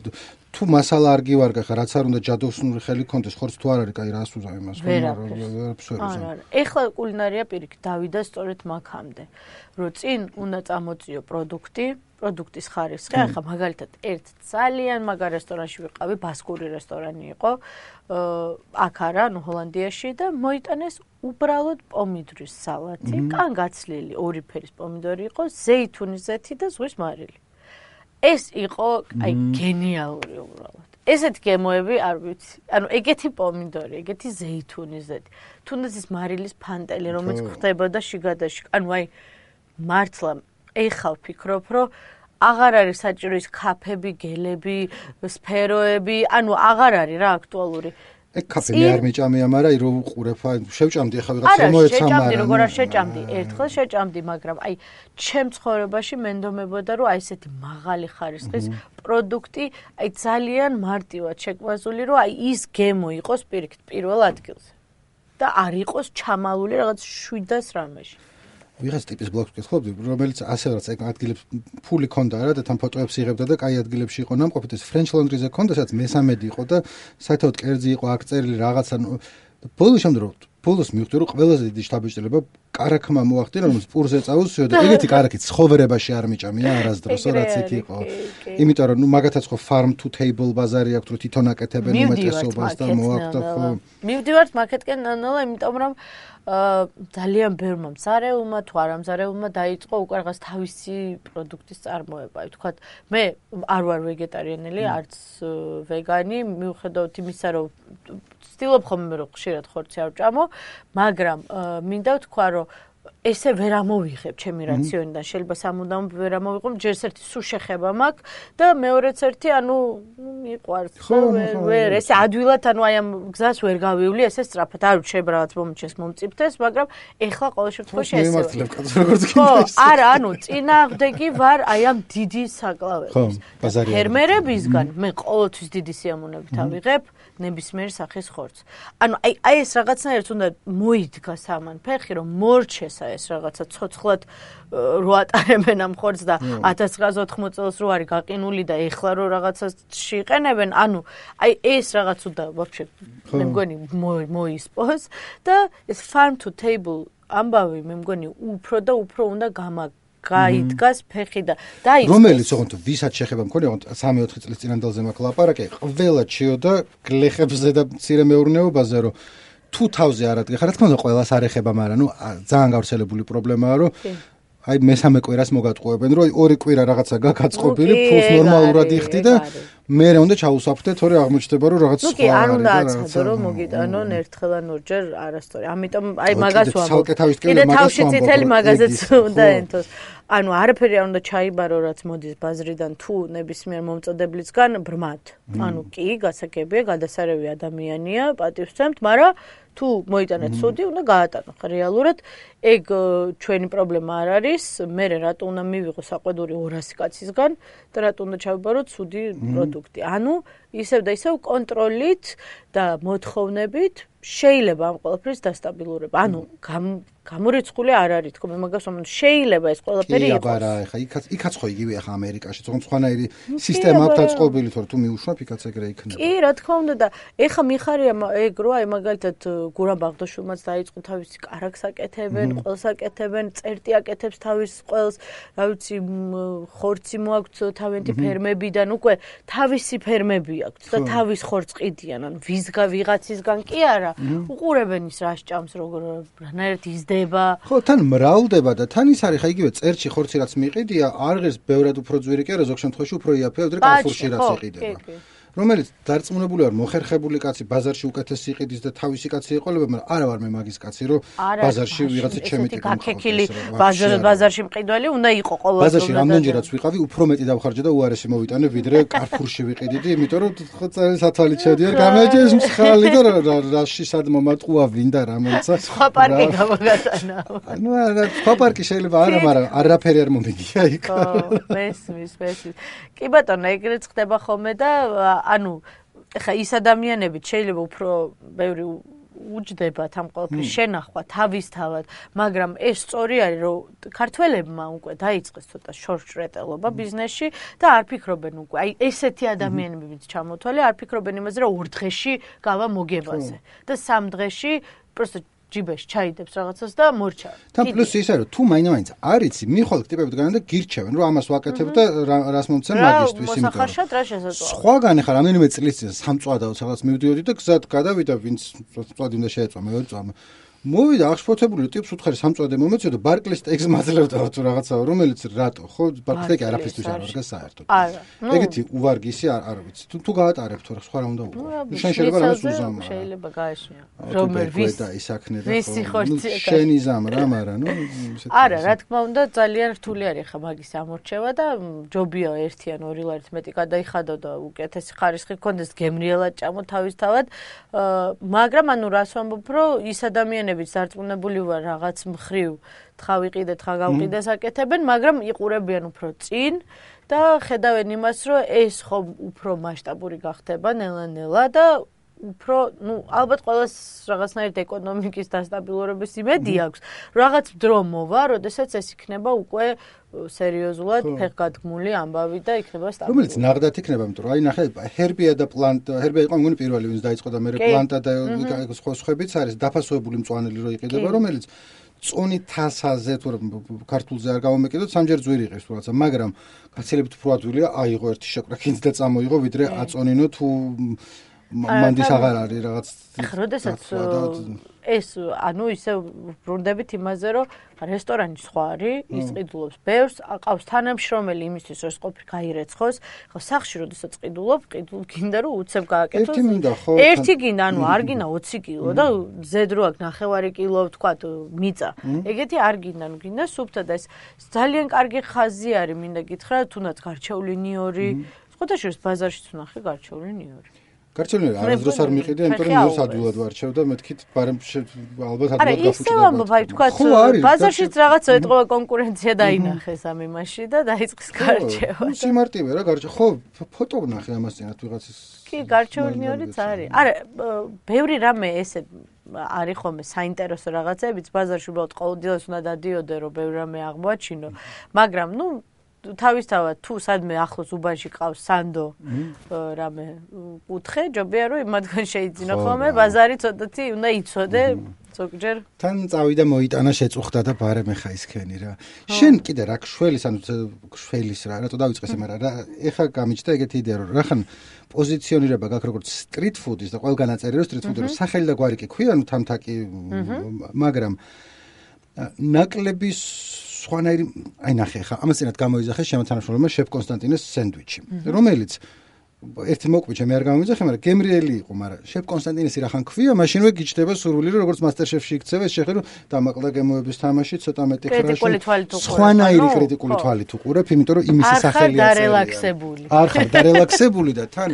თუ მასალა არ გივარგა ხა რაც არ უნდა ჯადოსნური ხელი კონდეს ხორც თუ არ არის კაი რას უზავ იმას ხო არა არა. ეხლა კულინარია პირიქით დავიდა სწორედ მაგამდე. რომ წინ უნდა წამოწიო პროდუქტი პროდუქტის ხარისხი ახლა მაგალითად ერთ ძალიან მაგარ რესტორანში ვიყავი ბასკური რესტორანი იყო აქ არა ნუ ჰოლანდიაში და მოიტანეს უბრალოდ პომიდრის სალათი კან გაცლილი ორი ფერის პომიდორი იყო ზეითუნის ზეთი და ზღვის მარილი ეს იყო აი გენიალური უბრალოდ ესეთი გემოები არ ვიცი. ანუ ეგეთი პომიდორი, ეგეთი ზეითუნის ზეთი. თუნდაც ის მარილის ფანტელი, რომელიც ხდებოდა შიგადაში. ანუ აი მართლა ეხალ ფიქრობ, რომ აღარ არის საჭირო ის კაფები, გელები, სფეროები, ანუ აღარ არის რა აქტუალური. ეგ კაფე მე არ მეჭამია, მაგრამ აი რო უყურებ, აი შევჭამდი ახლა ვიღაცა მოეცა, მაგრამ შეჭამდი, როგორ არ შეჭამდი, ერთხელ შეჭამდი, მაგრამ აი ჩემ ცხოვრებაში მენდომებოდა, რომ აი ესეთი მაღალი ხარისხის პროდუქტი, აი ძალიან მარტივად შეკვაზული, რომ აი ის გემო იყოს პირიქით პირველ ადგილზე. და არ იყოს ჩამალული რაღაც 700 რამეში. ვიღაც ტიპის ბლოგს გქხობდი, რომელიც ასე რაც ეგ ადგილებს ფული ქონდა რა და თან ფოტოებს იღებდა და კაი ადგილებში იყო ნამყოფი ეს French Laundry-ზე ქონდა, სადაც მესამედი იყო და საერთოდ კერძი იყო აქ წერილი რაღაცა ბოლოს შემდგომ ბოლოს მივხვდი რომ ყველაზე დიდი შტაბეჭდილება კარაქმა მოახდინა რომ სპურზე წავუსიო და ეგეთი კარაქი ცხოვრებაში არ მიჭამია არასდროს რაც იქ იყო. იმიტომ რომ ნუ მაგათაც ხო farm to table ბაზარი აქვს რომ თვითონ აკეთებენ უმეტესობას და მოაქვს ხო. მივდივართ მარკეტკენ ნანა იმიტომ რომ ძალიან ბევრმა მზარეულმა თუ არა მზარეულმა დაიწყო უკვე რაღაც თავისი პროდუქტის წარმოება. აი თქვათ, მე არ ვარ ვეგეტარიანელი, არც ვეგანი, მიუხედავად იმისა, რომ ვცდილობ ხოლმე რომ ხშირად ხორცი არ ვჭამო, მაგრამ მინდა ვთქვა, რომ ესე ვერ ამოვიღებ ჩემი რაციონიდან. შეიძლება სამუდამ ვერ ამოვიღო ჯერ ერთი სუ შეხება მაქვს და მეორეც ერთი ანუ მიყვარს. ვერ ესე ადვილად ანუ აი ამ გზას ვერ გავივლი ესე სწრაფად. არ შეიძლება რაღაც მომჩეს მომწიფდეს მაგრამ ეხლა ყოველ შემთხვევაში ესე ხო არა ანუ წინააღმდეგი ვარ აი ამ დიდი საკლავების ფერმერებისგან მე ყოველთვის დიდი სიამოვნებით ავიღებ ნებისმიერ სახის ხორცს. ანუ აი აი ეს რაღაცნაირად უნდა მოიდგა სამან ფეხი რომ მორჩესა ეს რაღაცა ცოცხლად რო ატარებენ ამ ხორცს და 1980 წელს რო არის გაყინული და ეხლა რო რაღაცაში იყენებენ, ანუ აი ეს რაღაც უნდა ვაფშე მე მგონი მოისპოს და ეს farm to table ამბავი მე მგონი უფრო და უფრო უნდა გამაგ გაიდგას ფეხი და დაიწყოს რომელიც ოღონდ ვისაც შეხება მქონია ოღონდ 3-4 წლის წინანდელზე მაქვს ლაპარაკი ყველა ჩიოდა გლეხებზე და მცირე მეურნეობაზე რომ თუ თავზე არ ადგე ხარ რა თქმა უნდა ყველას არ ეხება მაგრამ ნუ ძალიან გავრცელებული პრობლემაა რომ აი მესამე კვირას მოგატყუებენ რომ ორი კვირა რაღაცა გაგაწყობილი ფულს ნორმალურად იხდი და მე რა უნდა ჩაუსაფრთე თორე აღმოჩნდება რომ რაღაც სხვა არის და არა უნდა აცხადო რომ მოგიტანონ ერთხელ ან ორჯერ არასწორი. ამიტომ აი მაგას ვამბობ. კიდე თავში წითელი მაგაზეც უნდა ენთოს. ანუ არაფერი არ უნდა ჩაიბარო რაც მოდის ბაზრიდან თუ ნებისმიერ მომწოდებლისგან ბრმად. ანუ კი, გასაგებია, გადასარევი ადამიანია, პატივსცემთ, მაგრამ თუ მოიტანეთ სუდი, უნდა გაატანო. რეალურად ეგ ჩვენი პრობლემა არ არის. მე რატო უნდა მივიღო საყვედური 200 კაცისგან და რატო უნდა ჩავიბაროთ სუდი პროდუქტი. ანუ ისევ და ისევ კონტროლით და მოთხოვნებით შეიძლება ამ ყველაფრის დასტაბილურება. ანუ გამორიცხული არ არის თქო მე მაგას ვამბობ შეიძლება ეს ყველაფერი იყოს. კი, აბა, ეხა იქაც იქაც ხო იგივეა ხა ამერიკაში, თქო სხვანაირი სისტემა აქვს დაწყობილი თორე თუ მიუშვებ იქაც ეგრე იქნება. კი, რა თქმა უნდა და ეხა მიხარია ეგ რო აი მაგალითად გურამ ბაღდაშვილმაც დაიწყო თავისი კარაქს აკეთებენ, ყველს აკეთებენ, წერტი აკეთებს თავის ყველს, რა ვიცი, ხორცი მოაქვს თავენთი ფერმებიდან უკვე თავისი ფერმები აქვს და თავის ხორცს ყიდიან, ანუ ვისგან ვიღაცისგან კი არა. უყურებენ ის რა სჭამს როგორ რანაირად იზდება ხო თან მრავლდება და თან ის არის ხა იგივე წერჩი ხორცი რაც მიყიდია არ ღირს ბევრად უფრო ძვირი კი არა ზოგ შემთხვევაში უფრო იაფია ვიდრე კალფურში რაც იყიდება რომელიც დარწმუნებული ვარ მოხერხებული კაცი ბაზარში უკეთესი იყიდის და თავისი კაცი იყოლება, მაგრამ არა ვარ მე მაგის კაცი, რომ ბაზარში ვიღაცა ჩემი ტიპი გაქექილი ბაზარ ბაზარში მყიდველი უნდა იყო ყოველდღე. ბაზარში რამდენჯერაც ვიყავი, უფრო მეტი დავხარჯე და უარესი მოვიტანე, ვიდრე კარფურში ვიყიდიდი, იმიტომ რომ ხო წელი სათვალით შევდიარ, გამეჯეს მსხალი და რაში სად მომატყუა ვინდა რომელცა. სხვა პარკი გამოგატანა. ნუ არა, სხვა პარკი შეიძლება არა, მაგრამ არაფერი არ მომიგია იქ. ხო, მესმის, მესმის. კი ბატონო, ეგრეც ხდება ხოლმე და ანუ ეხა ის ადამიანები შეიძლება უფრო ბევრი უჯდებათ ამ ყოველფრის შენახვა თავისთავად, მაგრამ ეს სწორი არის, რომ ქართველებმა უკვე დაიწყეს ცოტა შორშრეტელობა ბიზნესში და არ ფიქრობენ უკვე, აი ესეთი ადამიანებიც ჩამოთვალე, არ ფიქრობენ იმაზე, რომ ორ დღეში გავა მოგებაზე. და სამ დღეში პროსტო ჯიბეში ჩაიდებს რაღაცას და მორჩა. და პლუს ის არის, თუ მაინც არიცი, მიხოლ ტიპები დგანან და გირჩევენ, რომ ამას ვაკეთებ და რას მომცემ მაგისტრის იმით. მოსახარშად რა შესაძლოა. სხვაგან ახლა რამდენიმე წლის წინ სამწვადაო რაღაც მივდიოდი და გზად გადავიდა, ვინც წვადი უნდა შეეწვა, მე ვერ წვამ. მოვიდა აღშფოთებული ტიპს უთხარი სამწვადე მომეცე და ბარკლის ტექს მაძლევდა თუ რაღაცა რომელიც რატო? ხო ბარკლის ტექი არაფერთვის არ არის საერთოდ. არა ეგეთი უვარგისი არ არ ვიცი. თუ თუ გაატარებ თუ სხვა რა უნდა უყო. შენ შეიძლება რამეს უზამ შეიძლება გაეშია რომელ ვის და ისაქნე და ვისი ხორცი შენი ზამ რა მაგრამ ნუ არა რა თქმა უნდა ძალიან რთული არის ხა მაგის ამორჩევა და ჯობია ერთი ან ორი ლარით მეტი გადაიხადო და უკეთესი ხარისხი გქონდეს გემრიელად ჭამო თავისთავად. მაგრამ ანუ რას ვამბობ რომ ის ადამიანები ადამიანებიც დარწმუნებული ვარ რაღაც მხრივ თხავიყიდე თხა გავყიდე საკეთებენ, მაგრამ იყურებიან უფრო წინ და ხედავენ იმას, რომ ეს ხო უფრო მასშტაბური გახდება ნელა-ნელა და უფრო, ну, ალბათ ყოველს რაღაცნაირად ეკონომიკის დასტაბილურების იმედი აქვს. რაღაც დრო მოვა, როდესაც ეს იქნება უკვე სერიოზულად ფეხგადგმული ამბავი და იქნება სტაბილური. რომელიც ნაღდათ იქნება, იმიტომ რომ აი ნახე, ჰერბია და პლანტა, ჰერბია იყო მგონი პირველი, ვინც დაიწყო და მე პლანტა და სხვა სხვაებიც არის დაფასებული მწვანელი რო იყიდება, რომელიც წონი თასაზე თუ ქართულზე არ გამომეკიდოთ, სამჯერ ძვირი იყეს თუ რაცა, მაგრამ გაცილებით უფრო ადვილია აიღო ერთი შეკრაკინც და წამოიღო, ვიდრე აწონინო თუ მანდის აღარ არის რაღაც ახლა როდესაც ეს ანუ ისე ბრუნდებით იმაზე რომ რესტორანი სხვა არის ის ყიდულობს ბევრს აყავს თანამშრომელი იმისთვის რომ ყოფილი გაირეცხოს. ხო სახში როდესაც ყიდულობ ყიდულ გინდა რომ უცებ გააკეთოს. ერთი მინდა ხო ერთი გინდა ანუ არ გინდა 20 კილო და ზედრო აქ ნახევარი კილო თქვა მიწა. ეგეთი არ გინდა ნუ გინდა სუფთა და ეს ძალიან კარგი ხაზი არის მინდა გითხრა თუნდაც გარჩეული ნიორი. ხოთაშორის ბაზარშიც ნახე გარჩეული ნიორი გარჩეული არასდროს არ მიყიდე, იმიტომ რომ მეც ადვილად ვარჩევ და მეთქით, მაგრამ ალბათ ადვილად გაფუჭდა. არა, ისევ ამბობ, თქვა, ბაზარშიც რაღაცა ეთყობა კონკურენცია დაინახეს ამ იმაში და დაიწყეს გარჩევა. ნუ სიმარტივე რა გარჩე. ხო, ფოტო ვნახე ამას წინათ ვიღაცის. კი, გარჩეულნიორიც არის. არა, ბევრი რამე ესე არის ხომ საინტერესო რაღაცებიც ბაზარში უბრალოდ ყოველდღიურად უნდა დადიოდე რომ ბევრი რამე აღმოაჩინო, მაგრამ ნუ თავისთავად თუ სადმე ახლოს უბანში ყავს სანდო რამე კუთხე ჯობია რომ იმათგან შეიძინო ხოლმე ბაზარი ცოტათი უნდა იცოდე ზოგჯერ. თან წავიდა მოიტანა შეწუხდა და ბარემ ხა ისქენი რა. შენ კიდე რა შველის ანუ შველის რა რატო დავიწყეს მაგრამ რა ეხა გამიჩნდა ეგეთი იდეა რომ რახან პოზიციონირება გაქვს როგორც სტრიტ ფუდის და ყველგან აწერი რომ სტრიტ ფუდი რომ სახელი და გვარი კი ქვია ანუ თამთაკი მაგრამ ნაკლების სხვანაირი აი ნახე ხა ამას წინათ გამოიძახე შემოთანაშრომლობა შეფ კონსტანტინეს სენდვიჩი რომელიც ერთი მოკვიჩე მე არ გამომიძახე, მაგრამ გემრიელი იყო, მაგრამ შეფ კონსტანტინესი რახან ქვია, მაშინვე გიჩდება სურვილი, რომ როგორც მასტერშეფში იქცევა, შეხე რომ დამაკლდა გემოების თამაში, ცოტა მეტი ხრაში. სხვანაირი კრიტიკული თვალით უყურებ, იმიტომ რომ იმისი სახელია. არ ხარ დარელაქსებული. არ ხარ დარელაქსებული და თან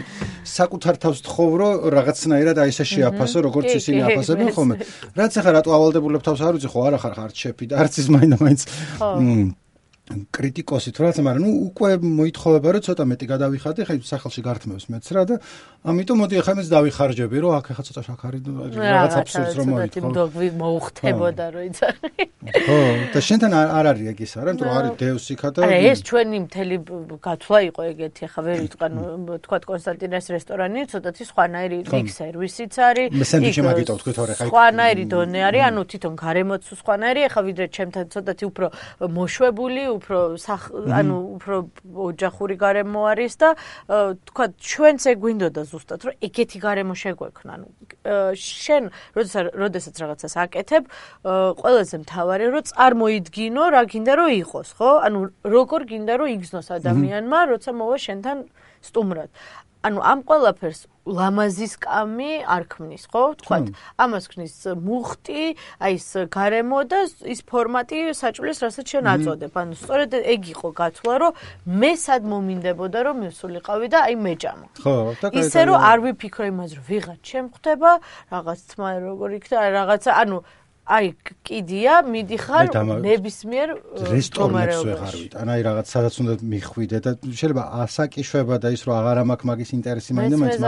საკუთარ თავს თხოვრო რაღაცნაირად აი ესე შეაფასო, როგორც ისინი აფასებენ ხოლმე. რაც ახლა რატო ავალდებულებ თავს არ ვიცი, ხო არა ხარ ხარ შეფი და არც ის მაინდა მაინც. ხო. კრიტიკოსი თუ რაცა, მაგრამ ნუ უკვე მოითხოვება რომ ცოტა მეტი გადავიხადე, ხა სახელში გართმევს მეც რა და ამიტომ მოდი ახლა მეც დავიხარჯები, რომ აქ ახლა ცოტა შაქარი რაღაც აბსურდს რომ მოითხოვ. რა, მოუხთებოდა რომ იცი. ხო, და შენთან არ არის ეგ ის არა, რომ არის დევსიკა და არა, ეს ჩვენი მთელი გათვლა იყო ეგეთი, ახლა ვერ ვიტყვან, თქვა კონსტანტინეს რესტორანი, ცოტათი სხვანაირი იქ სერვისიც არის. მე სენდვიჩი მაგიტო თქვით ორი ხა. სხვანაირი დონე არის, ანუ თვითონ გარემოც სხვანაირი, ახლა ვიდრე ჩემთან ცოტათი უფრო მოშვებული უფრო ანუ უფრო ოჯახური გარემო არის და თქვა ჩვენც ეგ გვინდოდა ზუსტად რომ ეგეთი გარემო შეგვექნა. ანუ შენ როდესაც როდესაც რაღაცას აკეთებ ყველაზე მთავარი რომ წარმოიდგინო რა გინდა რომ იყოს ხო? ანუ როგორ გინდა რომ იგზნოს ადამიანმა როცა მოვა შენთან სტუმრად ანუ ამ ყველაფერს ლამაზის კამი არ ქმნის, ხო? თქვათ, ამას ქმნის მუხტი, აი ეს გარემო და ის ფორმატი საჭვლის, რასაც შენ აწოდებ. ანუ სწორედ ეგ იყო გათვლა, რომ მე სად მომინდებოდა რომ მივსულიყავი და აი მეჭამა. ხო, და ისე რომ არ ვიფიქრო იმაზე, რომ ვიღაც შემხვდება, რაღაც თმა როგორ იქნება, რაღაცა, ანუ აი კიდია მიდიხარ ნებისმიერ რესტორნებს ვეღარ ვიტან აი რაღაც სადაც უნდა მიხვიდე და შეიძლება ასაკიშვება და ის რომ აღარ მაქვს მაგის ინტერესი მაინდა მაინც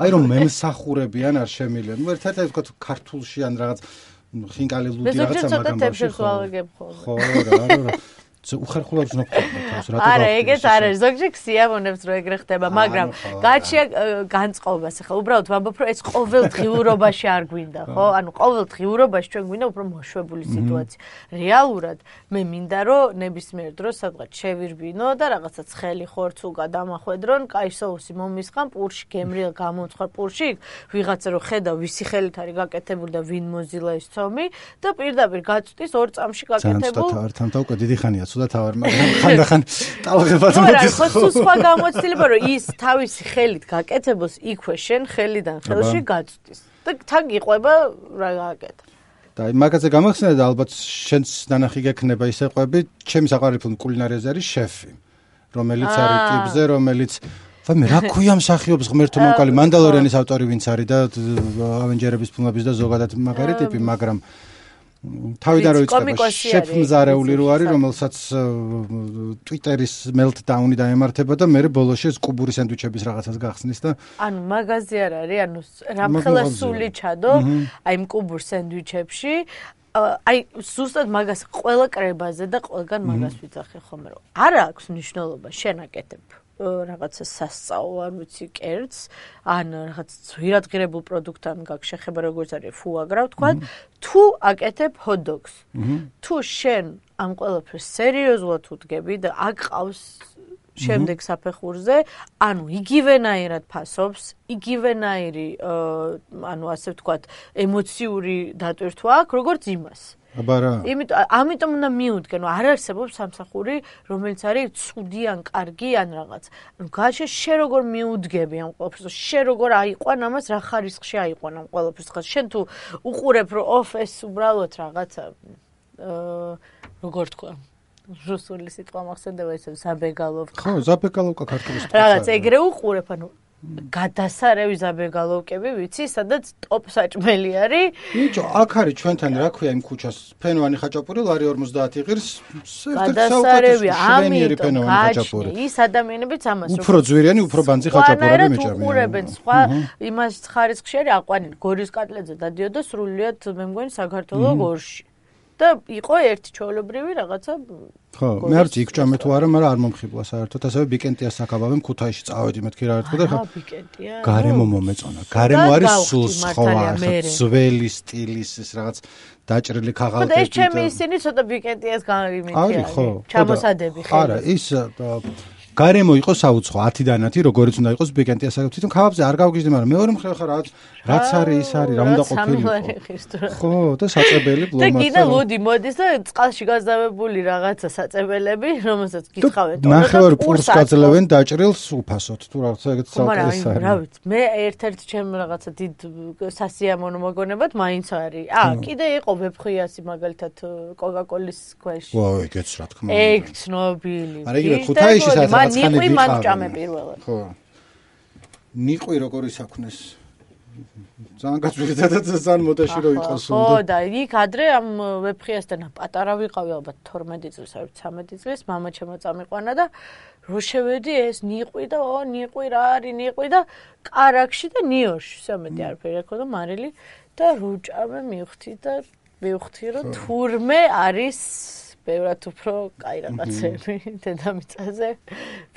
აი რომ მემსახურებიან არ შემილენ. ნუ ერთ-ერთი თქვა ქართულში ან რაღაც ხინკალი ლუდი რაღაცა მაგამ ბავშვი ხო. რა რა უხერხულებს ნოფხობთ თავს რა არა ეგეც არ არის. ზოგჯერ ქსიამონებს რომ ეგრე ხდება მაგრამ გააჩია განწყობას ახლა. უბრალოდ ვამბობ რომ ეს ყოველდღიურობაში არ გვინდა ხო? ანუ ყოველდღიურობაში ჩვენ გვინდა უფრო მოშვებული სიტუაცია. რეალურად მე მინდა რომ ნებისმიერ დროს სადღაც შევირბინო და რაღაცა ცხელი ხორცუკა დამახვედრონ კაი соуსი მომისხან პურში გემრიელ გამომცხვარ პურში ვიღაცა რომ ხედა ვისი ხელით არის გაკეთებული და ვინ მოზილა ეს ცომი და პირდაპირ გაწვდის ორ წამში გაკეთებულ ძალიან ცოტა არ თან და უკვე დიდი ხანია ცუდა თავარ მაგრამ ხანდახან ტალღებად მოდის ხო ხო. სხვა გამოცდილება რომ ის თავისი ხელით გაკეთებოს იქვე შენ ხელიდან ხელში გაწვდის. და თან გიყვება რა გააკეთა. და მაგაზე გამახსენე და ალბათ შენს ნანახი გექნება ისე ყვები ჩემი საყვარელი ფილმი კულინარიაზე არის შეფი რომელიც არის ტიპზე რომელიც და მე რა ქვია მსახიობს ღმერთო მომკალი მანდალორიანის ავტორი ვინც არის და ავენჯერების ფილმების და ზოგადად მაგარი ტიპი მაგრამ თავიდან რო იწყება შეფმზარეული რო არის რომელსაც ტვიტერის მელტდაუნი დაემართება და მე ბოლოში ეს კუბური სენდვიჩების რაღაცას გახსნის და ანუ მაღაზი არ არის ანუ რამხელა სული ჩადო აი იმ კუბურ სენდვიჩებში აი ზუსტად მაგას ყველა კრებაზე და ყველგან მაგას ვიცახე ხოლმე რომ არა აქვს მნიშვნელობა შენაკეთებ რაღაცა სასწაო არ ვიცი კერც ან რაღაც ძვირადღირებულ პროდუქტთან გაქვს შეხება როგორც არის ფუაგრა თქვა თუ აკეთებ ჰოტდოგს თუ შენ ამ ყველაფერს სერიოზულად უდგები და აკყავს შემდეგ საფეხურზე ანუ იგივენაირად ფასობს იგივენაირი ანუ ასე ვთქვათ ემოციური დატვირთვა აქვს როგორც იმას აბა რა. იმიტომ ამიტომ უნდა მიუდგენ, არ არსებობს სამსახური, რომელიც არის ცუდი ან კარგი ან რაღაც. ანუ გაშე შე როგორ მიუდგები ამ ყველაფერს, შე როგორ აიყვან ამას, რა ხარისხში აიყვან ამ ყველაფერს. ხა შენ თუ უყურებ რომ ოფ ეს უბრალოდ რაღაცა აა როგორ თქვა რუსული სიტყვა მახსენდება ესე ზაბეგალოვკა. ხო, ზაბეგალოვკა ქართული სიტყვა. რაღაც ეგრე უყურებ, ანუ გადასარევი ზაბეგალოვკები ვიცი, სადაც ტოპ საჭმელი არის. ბიჭო, აქ არის ჩვენთან რა ქვია იმ ქუჩას? ფენოვანი ხაჭაპური, ლარი 50 იღირს. გადასარევი ამიტომ ხაჭაპური. ის ადამიანებიც ამას უფრო ძვირიანი, უფრო ბანძი ხაჭაპურები მეჭამიან. უყურებენ სხვა იმას ხარისხში არის აყვანილი გორის კატლეძე დადიოდა სრულიად მე მგონი საქართველოს გორში. და იყო ერთი ჩაოლებრივი რაღაცა ხო მე არ ვიცი იქ ჭამე თუ არა მაგრამ არ მომხიბლა საერთოდ. ასევე ბიკენტია საკაბავე მქუთაისში წავედი მეთქი რა ერთხელ და ხო ბიკენტია. გარემო მომეწონა. გარემო არის სულ სხვა ძველი სტილის ეს რაღაც დაჭრილი ქაღალდები და ეს ჩემი ისინი ცოტა ბიკენტიას გამიმიქია არის ხო ჩამოსადები ხო არა ის გარემო იყო საუცხო 10-დან 10 როგორც უნდა იყოს ბეკენტი ასე თვითონ ქავაბზე არ გავგიზდი მაგრამ მეორე მხრივ ხარ რაც რაც არის ის არის რა უნდა ყოფილიყო ხო და საწებელი ბლომაც და კიდე ლოდი მოდის და წყალში გაზავებული რაღაცა საწებელები რომელსაც გითხავენ. ნახევარ პურს გაძლევენ დაჭრილს უფასოდ. თუ რაღაც ეგეც საუკეთესო არის. მაგრამ რა ვიცი მე ერთ-ერთი ჩემ რაღაცა დიდ სასიამოვნო მოგონებად მაინც არის. ა mm. კიდე იყო ვებხვიასი მაგალითად კოკაკოლის ქვეშ. ვა ეგეც რა თქმა უნდა. ეგ ცნობილი არა იგივე ქუთაისის 10 რაღაცხანი ვიყავი. მან ჭამე პირველად. ხო. ნიყვი როგორ ისაქნეს? ძალიან გაწვირდა და ძალიან მოტაში რო იყოს უნდა. ხო და იქ ადრე ამ ვეფხიასთან პატარა ვიყავი ალბათ 12 წლის, არ 13 წლის, მამა ჩემო წამიყვანა და რო შევედი ეს ნიყვი და ო ნიყვი რა არის ნიყვი და კარაქში და ნიოში, სამედი არაფერი აქო და მარილი და როჭამე მივხვდი და მივხვდი რომ თურმე არის ბევრად უფრო კაი რაღაცები დედამიწაზე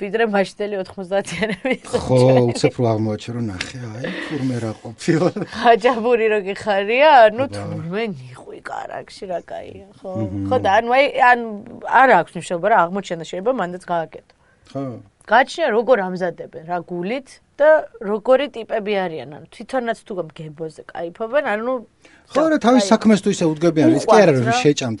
ვიდრე მაშინდელი 90-იანები ხო უცებ რო აღმოაჩერო ნახე აი თურმე რა ყოფილა. ხაჯაბური რო გიხარია ანუ თურმე ნიხვი კარაქში რა კაია ხო. ხო და ანუ აი ან არ აქვს მნიშვნელობა რა აღმოჩენა შეიძლება მანდაც გააკეთო. ხო. გაჩნია როგორ ამზადებენ რა გულით და როგორი ტიპები არიან, ანუ თვითონაც თუ გემბოზე кайფობენ, ანუ ხო რა თავის საქმეს თუ ისე უდგებიან, ის კი არა რომ შეჭამთ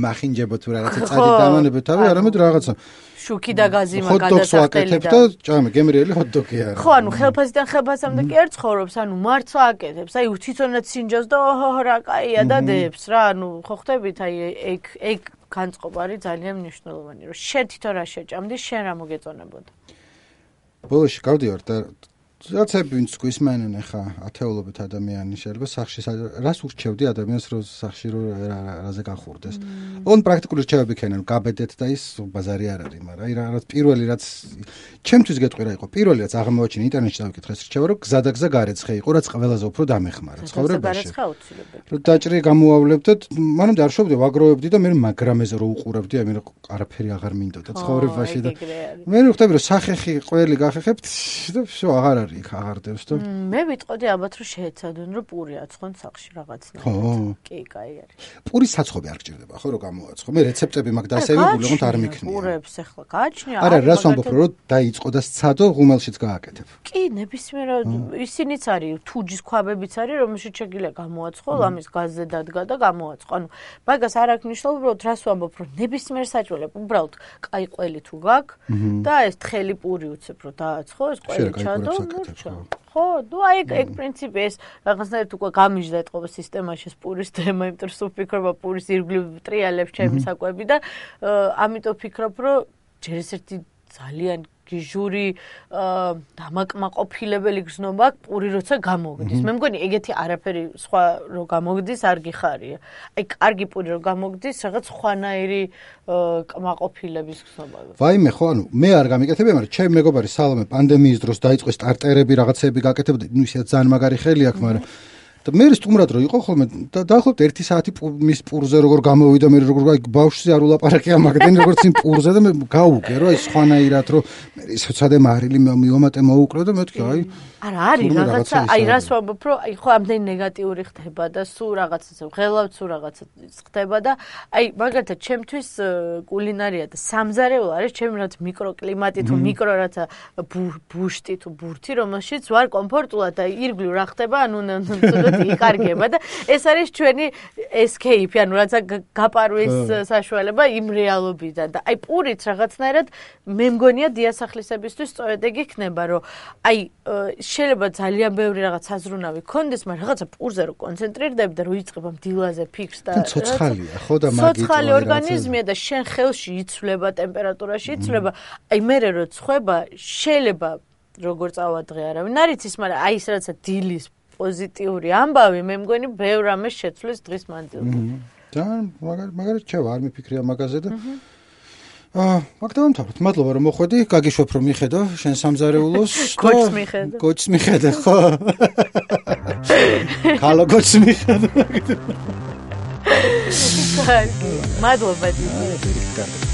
მახინჯებო თუ რაღაცა წადი დამანებო თავი, არამედ რაღაცა შუქი და გაზიმა გადასახტელი და ჭამე გემრიელი ჰოტდოგი არა. ხო, ანუ ხელფასიდან ხელფასამდე კი არ ცხოვრობს, ანუ მარცვა აკეთებს, აი თვითონაც სინჯავს და ოჰო რა кайია და დებს რა, ანუ ხო ხვდებით აი ეგ ეგ განწყობარი ძალიან მნიშვნელოვანი, რომ შენ თვითონ რა შეჭამდი, შენ რა მოგეწონებოდა. ბოლოში გავდივარ და რაღაცები ვინც გვისმენენ ახლა ათეულობით ადამიანი შეიძლება სახში რას ურჩევდი ადამიანს რომ სახში რო რაზე გახურდეს. он პრაქტიკული რჩევები ქენენ, გაბედეთ და ის ბაზარი არ არის, მაგრამ აი რაღაც პირველი რაც ჩემთვის გეტყვირა იყო, პირველი რაც აღმოაჩინე ინტერნეტში დავიკითხე ეს რჩევა, რომ გზადაგზა გარეცხე იყო, რაც ყველაზე უფრო დამეხმარა ცხოვრებაში. რომ დაჭრი გამოავლებ და მანამდე არ შევდი, ვაგროვებდი და მე მაგრამეზე რო უყურებდი, ამერ არაფერი აღარ მინდოდა ცხოვრებაში და მე ვხვდები რომ სახეხი ყველი გახეხებთ და შო აღარ არის იქ აღარდებს და მე ვიტყოდი ალბათ რომ შეეცადონ რომ პური აცხონ სახში რაღაცნაირად. ხო. კი, კაი არის. პურის საცხობი არ გჭირდება ხო რომ გამოაცხო. მე რეცეპტები მაგ დასავებული ოღონდ არ მიქნია. პურებს ახლა გააჩნია. არა, რას ვამბობ რომ დაიწყო და სცადო ღუმელშიც გააკეთებ. კი, ნებისმიერად ისინიც არის, თუჯის ქვაბებიც არის, რომელშიც შეგიძლია გამოაცხო, ამის გაზზე დადგა და გამოაცხო. ანუ მაგას არ აქვს მნიშვნელობა, რომ რას ვამბობ რომ ნებისმიერ საჭველებ უბრალოდ კაი ყველი თუ გაქვს და ეს თხელი პური უცებ რომ დააცხო, ეს ყველი ჩადო. ხო, ნუ აი ეგ პრინციპი ეს რაღაცნაირად უკვე გამიჟდა ეთყობა სისტემაში სპურის თემა, იმიტომ რომ სულ ფიქრობა პურის ირგვლივ ტრიალებს ჩემი საკვები და ამიტომ ფიქრობ, რომ ჯერ ერთი ძალიან გიჟური დამაკმაყოფილებელი გზნობა პური როცა გამოგდის. მე მგონი ეგეთი არაფერი სხვა რო გამოგდის არ გიხარია. აი კარგი პური რო გამოგდის, რაღაც ხვანაირი კმაყოფილების გზნობა. ვაიმე ხო, ანუ მე არ გამიკეთებია, მაგრამ ჩემ მეგობარი სალომე პანდემიის დროს დაიწყო სტარტერები, რაღაცები გაკეთებდა, ნუ ისე ძალიან მაგარი ხელი აქვს, მაგრამ და მე სტუმრად რო იყო ხოლმე და დაახლოებით 1 საათი მის პურზე როგორ გამოვიდა მე როგორ აი ბავშვზე არ ულაპარაკია მაგდენ როგორც იმ პურზე და მე გაუგე რო აი სხვანაირად რო მე ისოცადე მარილი მიომატე მოუკლო და მე ვთქი აი არა არის რაღაცა აი რას ვამბობ რომ აი ხო ამდენი ნეგატიური ხდება და სულ რაღაცა ღელავ სულ რაღაცა ხდება და აი მაგალითად ჩემთვის კულინარია და სამზარეულო არის ჩემი რაც მიკროკლიმატი თუ მიკრო რაცა ბუშტი თუ ბურთი რომელშიც ვარ კომფორტულად და ირგვლივ რა ხდება ანუ ცუდად იკარგება და ეს არის ჩვენი escape ანუ რაცა გაპარვის საშუალება იმ რეალობიდან. და აი პურით რაღაცნაირად მე მგონია დიასახლისებისთვის სწორედ ეგ იქნება რომ აი შეიძლება ძალიან ბევრი რაღაც აზრუნავი კონდეს, მაგრამ რაღაცა პურზე რო კონცენტრირდები და რო იწყება დილაზე ფიქრს და ცოცხალია, ხო და მაგით ცოცხალი ორგანიზმია და შენ ხელში იცვლება ტემპერატურაში იცვლება. აი მე რო ცხება, შეიძლება როგორ წავადღე არავინ. არ იცის, მაგრამ აი ეს რაღაცა დილის პოზიტიური ამბავი მე მგონი ბევრ ამას შეცვლის დღის მანძილზე. და მაგარ მაგარ ჩევა არ მიფიქრია მაგაზე და აა მაგდავამთავრეთ. მადლობა რომ მოხვედი. გაგიშვებ რომ მიხედო შენ სამზარეულოს გოჩს მიხედო. გოჩს მიხედე, ხო? კალო გოჩს მიხედო. კარგი. მადლობა დიდი.